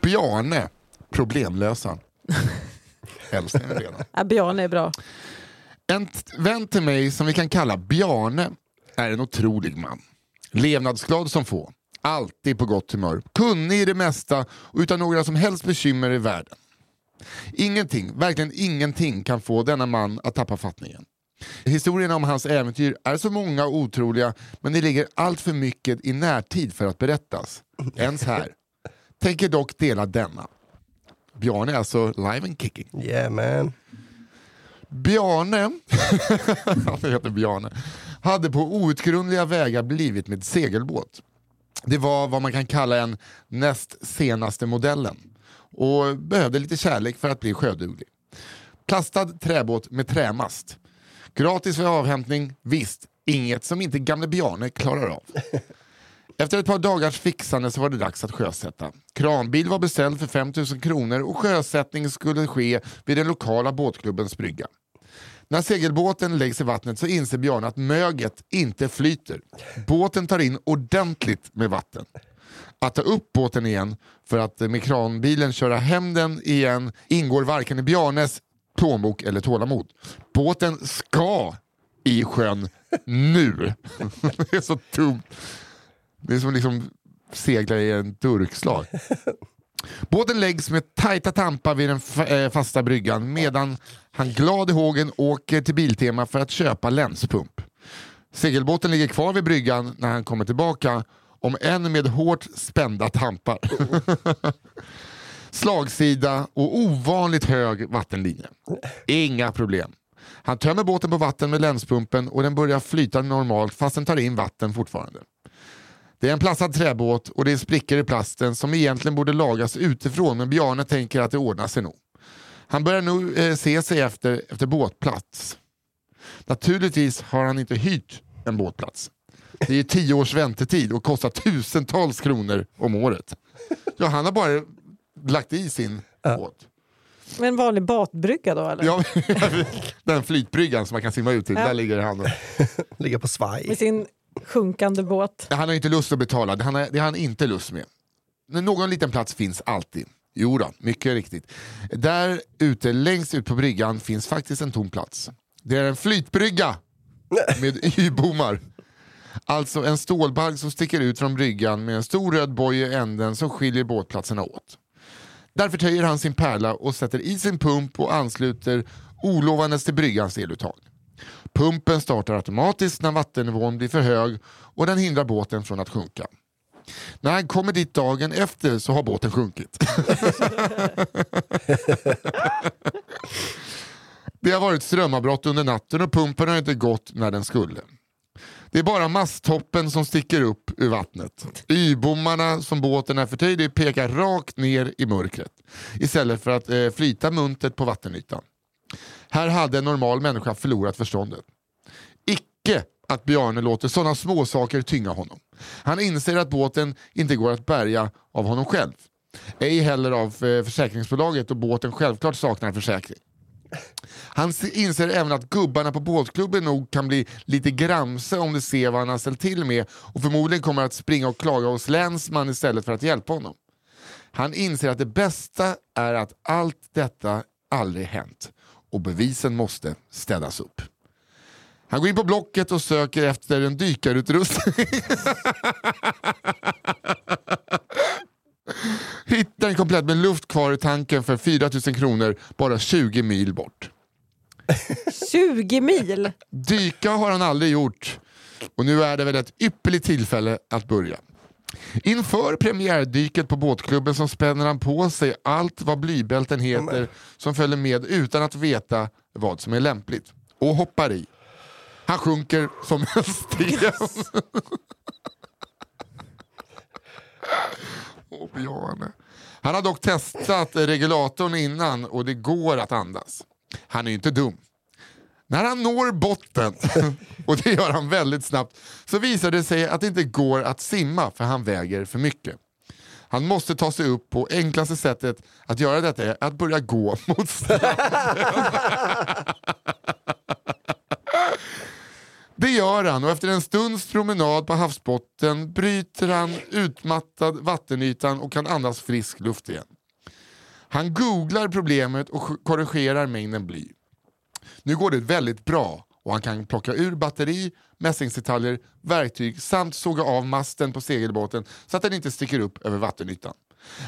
Bjarne, problemlösaren. <laughs> Den redan. Ja, Bjarne är bra. En vän till mig som vi kan kalla Bjarne är en otrolig man. Levnadsglad som få. Alltid på gott humör. Kunnig i det mesta och utan några som helst bekymmer i världen. Ingenting, verkligen ingenting kan få denna man att tappa fattningen. Historierna om hans äventyr är så många och otroliga men det ligger allt för mycket i närtid för att berättas. Ens här. Tänker dock dela denna. Bjarne är alltså live and kicking. Yeah man. Bjarne, <laughs> han heter Bjarne, hade på outgrundliga vägar blivit med segelbåt. Det var vad man kan kalla en näst senaste modellen och behövde lite kärlek för att bli sjöduglig. Plastad träbåt med trämast. Gratis för avhämtning, visst, inget som inte gamle Bjarne klarar av. <laughs> Efter ett par dagars fixande så var det dags att sjösätta. Kranbil var beställd för 5 000 kronor och sjösättning skulle ske vid den lokala båtklubbens brygga. När segelbåten läggs i vattnet så inser Bjarne att möget inte flyter. Båten tar in ordentligt med vatten. Att ta upp båten igen för att med kranbilen köra hem den igen ingår varken i Bjarnes plånbok eller tålamod. Båten ska i sjön nu. <laughs> Det är så dumt. Det är som liksom segla i en durkslag. Båten läggs med tajta tampar vid den eh, fasta bryggan medan han glad i hågen åker till Biltema för att köpa länspump. Segelbåten ligger kvar vid bryggan när han kommer tillbaka, om än med hårt spända tampar. <laughs> Slagsida och ovanligt hög vattenlinje. Inga problem. Han tömmer båten på vatten med länspumpen och den börjar flyta normalt fast den tar in vatten fortfarande. Det är en plastad träbåt och det är sprickor i plasten som egentligen borde lagas utifrån men Bjarne tänker att det ordnar sig nog. Han börjar nu eh, se sig efter, efter båtplats. Naturligtvis har han inte hyrt en båtplats. Det är tio års väntetid och kostar tusentals kronor om året. Ja, han har bara lagt i sin båt. Med en vanlig batbrygga då eller? Ja, <laughs> den flytbryggan som man kan simma ut till, Ja. där ligger han. <laughs> Ligga på svaj. Med sin sjunkande båt. Han har inte lust att betala, det har han, det har han inte lust med. Men Någon liten plats finns alltid. Jo då, mycket riktigt. Där ute längst ut på bryggan finns faktiskt en tom plats. Det är en flytbrygga <laughs> med y-bommar. Alltså en stålbalk som sticker ut från bryggan med en stor röd boj i änden som skiljer båtplatserna åt. Därför töjer han sin pärla och sätter i sin pump och ansluter olovandes till bryggans eluttag. Pumpen startar automatiskt när vattennivån blir för hög och den hindrar båten från att sjunka. När han kommer dit dagen efter så har båten sjunkit. <laughs> Det har varit strömavbrott under natten och pumpen har inte gått när den skulle. Det är bara masttoppen som sticker upp ur vattnet. Y-bommarna som båten är förtöjd pekar rakt ner i mörkret istället för att eh, flyta muntet på vattenytan. Här hade en normal människa förlorat förståndet. Icke att Bjarne låter sådana småsaker tynga honom. Han inser att båten inte går att bärga av honom själv. Ej heller av eh, försäkringsbolaget och båten självklart saknar försäkring. Han inser även att gubbarna på båtklubben nog kan bli lite gramse om de ser vad han har ställt till med och förmodligen kommer att springa och klaga hos länsman istället för att hjälpa honom. Han inser att det bästa är att allt detta aldrig hänt och bevisen måste städas upp. Han går in på Blocket och söker efter en dykarutrustning. <laughs> Hittar en komplett med luft kvar i tanken för 4 000 kronor bara 20 mil bort. 20 mil! Dyka har han aldrig gjort och nu är det väl ett ypperligt tillfälle att börja. Inför premiärdyket på båtklubben så spänner han på sig allt vad blybälten heter som följer med utan att veta vad som är lämpligt. Och hoppar i. Han sjunker som en sten. Åh, Bjarne. Han har dock testat regulatorn innan och det går att andas. Han är ju inte dum. När han når botten, <laughs> och det gör han väldigt snabbt, så visar det sig att det inte går att simma för han väger för mycket. Han måste ta sig upp på enklaste sättet att göra detta är att börja gå mot stranden. <laughs> <laughs> Det gör han och efter en stunds promenad på havsbotten bryter han utmattad vattenytan och kan andas frisk luft igen. Han googlar problemet och korrigerar mängden bly. Nu går det väldigt bra och han kan plocka ur batteri, mässingsdetaljer, verktyg samt såga av masten på segelbåten så att den inte sticker upp över vattenytan.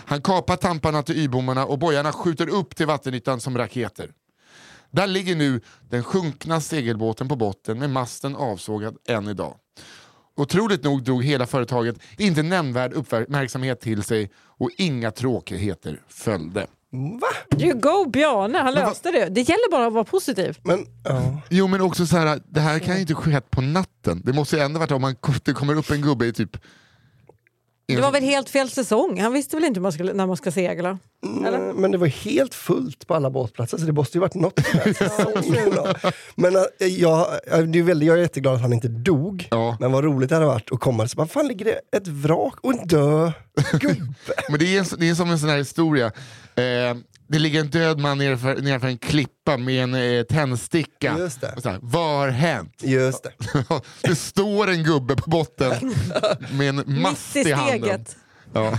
Han kapar tamparna till y-bommarna och bojarna skjuter upp till vattenytan som raketer. Där ligger nu den sjunkna segelbåten på botten med masten avsågad än idag. Otroligt nog drog hela företaget inte nämnvärd uppmärksamhet till sig och inga tråkigheter följde. Va? You go Bjarne, han löste det. Det gäller bara att vara positiv. Men, ja. Jo men också så här, det här kan ju inte skett på natten. Det måste ju ändå varit om man, det kommer upp en gubbe i typ... Det var väl helt fel säsong? Han visste väl inte man skulle, när man ska segla? Eller? Mm, Men det var helt fullt på alla båtplatser så det måste ju varit något. <laughs> Men äh, jag, äh, det är väldigt, jag är jätteglad att han inte dog. Ja. Men vad roligt det hade varit att komma och så bara, fan ligger det ett vrak och en död gubbe? <laughs> Men det är, det är som en sån här historia. Eh, det ligger en död man nedanför, nedanför en klippa med en eh, tändsticka. Just det. Och så här, Vad har hänt? Just det. <laughs> det står en gubbe på botten med en mast i i handen. steget. Ja, <laughs>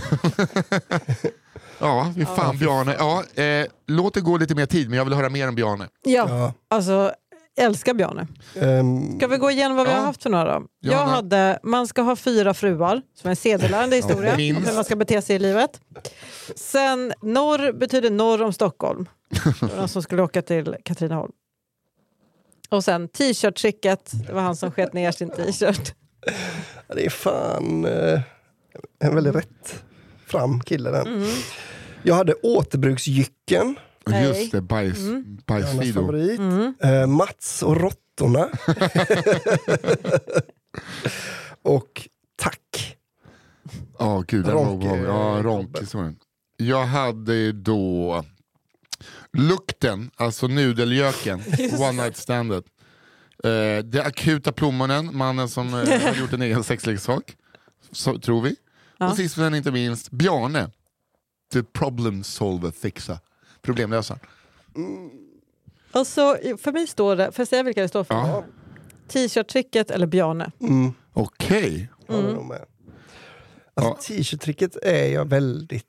ja fy fan Bjarne. Ja, eh, låt det gå lite mer tid men jag vill höra mer om Bjarne. Ja, Ja. alltså älskar Bjarne. Ehm, Ska vi gå igenom vad vi Ja. har haft för några då? Jag Johanna. hade Man ska ha fyra fruar, som är en sedelärande historia om hur man ska bete sig i livet. Sen norr betyder norr om Stockholm. Det var någon som skulle åka till Katrineholm. Och sen t-shirt-tricket, det var han som sket ner sin t-shirt. det är fan eh, en väldigt rätt fram kille den. Mm. Jag hade återbruksjycken, Nej. Just det, bajs, Mm. Bajsfido. favorit. Mm. Eh, Mats och råttorna. <laughs> och Tack. Ja, gud, var obehaglig. Ja. Jag hade då Lukten, alltså nudeljöken, <laughs> one night standet. Eh, det akuta plommonen, mannen som eh, <laughs> har gjort en egen sexleksak, så, tror vi. Ja. Och sist men inte minst, Bjarne, the problem solver fixer, problemlösaren. Och så, för mig står det, får jag säga vilka det står för? Ja. T-shirt-tricket eller Bjarne. Mm. Okej. Nog med. Alltså, T-shirt-tricket är jag väldigt...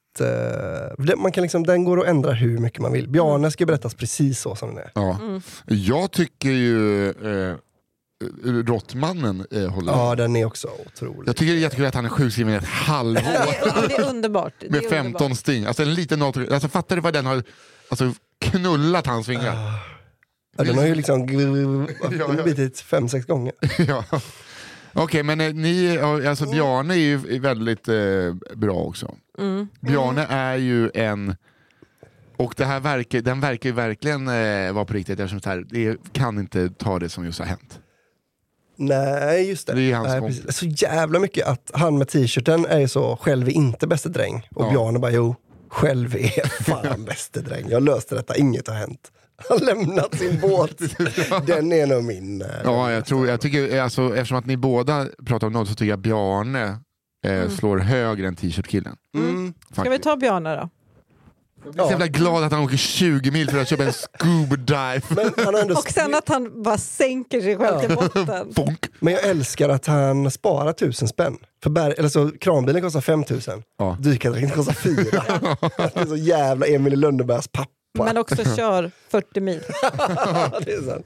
det- man kan liksom, den går att ändra hur mycket man vill. Bjarne ska berättas precis så som den är. Ja. Jag tycker ju eh, Råttmannen eh, håller. Ja, den är också otrolig. Jag tycker det är jättekul att han är sjukskriven i ett halvår. Det, det är underbart. Det är Med 15 underbart. sting. Alltså en liten auto- alltså Fattar du vad den har alltså, knullat hans fingrar? Ja, den har ju liksom <laughs> Ja, ja. bitit fem, sex gånger. <laughs> ja. Okej, men eh, ni, ja, alltså Bjarne är ju väldigt eh, bra också. Mm. Bjarne är ju en... Och det här verkar, den verkar ju verkligen eh, vara på riktigt eftersom så här, det kan inte ta det som just har hänt. Nej, just det. Det är hans Nej, kompis. precis. Så jävla mycket att han med t-shirten är ju så, själv är inte bäste dräng. Och Ja. Bjarne bara, jo, själv är fan <laughs> bäste dräng. Jag löste detta, inget har hänt. Han har lämnat sin båt. <laughs> Den är nog min. eh, Ja, jag, tror, jag tycker, alltså, eftersom att ni båda pratar om något så tycker jag Bjarne eh, slår högre än t-shirt-killen. Mm. Ska vi ta Bjarne då? Jag är så jävla glad att han åker 20 mil för att köpa en scuba dive. Men, han har ändå, Och sen att han bara sänker sig själv till botten. <laughs> Bonk. men jag älskar att han sparar tusen spänn. För bär, eller så, kranbilen kostar 5000, Ja. dykardräkten kostar 4. <laughs> det är så jävla Emil i Lönnebergs pappa. Men också <laughs> kör 40 mil. <laughs> det, är sant.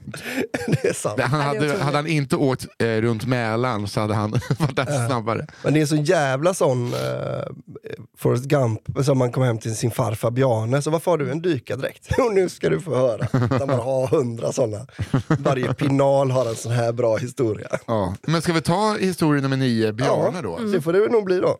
det är sant. Han det är hade, hade han inte åkt eh, runt Mälaren så hade han <laughs> varit där snabbare. Men det är så jävla sån uh, Forrest Gump, som man kom hem till sin farfar Bjarne, så varför har du en dykardräkt? Jo, nu ska du få höra. Att man har hundra sådana. Varje pinal har en sån här bra historia. Ja. Men ska vi ta historia nummer nio, Bjarne då? Det får det nog bli då.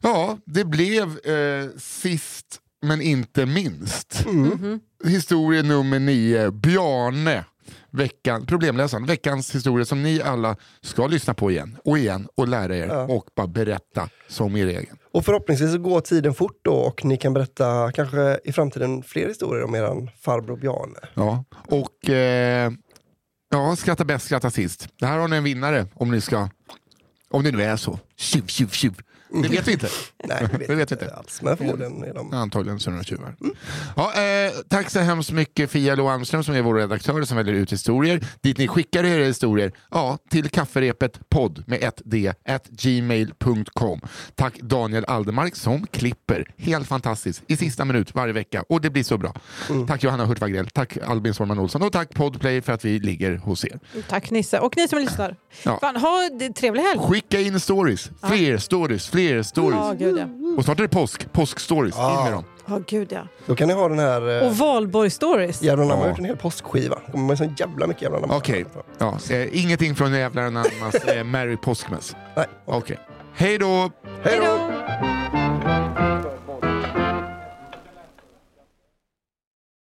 Ja, det blev eh, sist men inte minst. Mhm. Historia nummer nio, Bjarne. Veckan, problemläsaren, veckans historia som ni alla ska lyssna på igen och igen och lära er och bara berätta som er egen. Och förhoppningsvis så går tiden fort då och ni kan berätta kanske i framtiden fler historier om eran farbror Bjarne. Ja, och eh, ja, skratta bäst, skratta sist. Det här har ni en vinnare om ni ska, om det nu är så. Tjuv, tjuv, tjuv. Det vet vi inte. Nej, det vet, Det vet jag inte. alls. Men förmodligen är de... Antagligen sådana tjuvar. Ja, eh, tack så hemskt mycket Fia Lo Almström som är vår redaktör som väljer ut historier. Dit ni skickar era historier, ja, till kafferepet podd med ett d, at gmail.com. Tack Daniel Aldermark som klipper. Helt fantastiskt. I sista minut varje vecka. Och det blir så bra. Tack Johanna Hurtig Wagrell, tack Albin Sårman Olsson och tack Podplay för att vi ligger hos er. Tack Nisse. Och ni som lyssnar. Ja. Fan, ha en trevlig helg. Skicka in stories. Fler stories, fler stories. Ja, gud ja. Och snart är det påsk. Påskstories. In med dem. Ja, gud ja. Då kan ni ha den här... Eh, Och valborg-stories. Jävla namn har Ja. gjort en hel påskskiva. Det kommer med så jävla mycket jävla namn. Okej, ja, eh, ingenting från jävla anammas eh, Merry Påskmäss. Nej. Okej. Hej då! Hej då!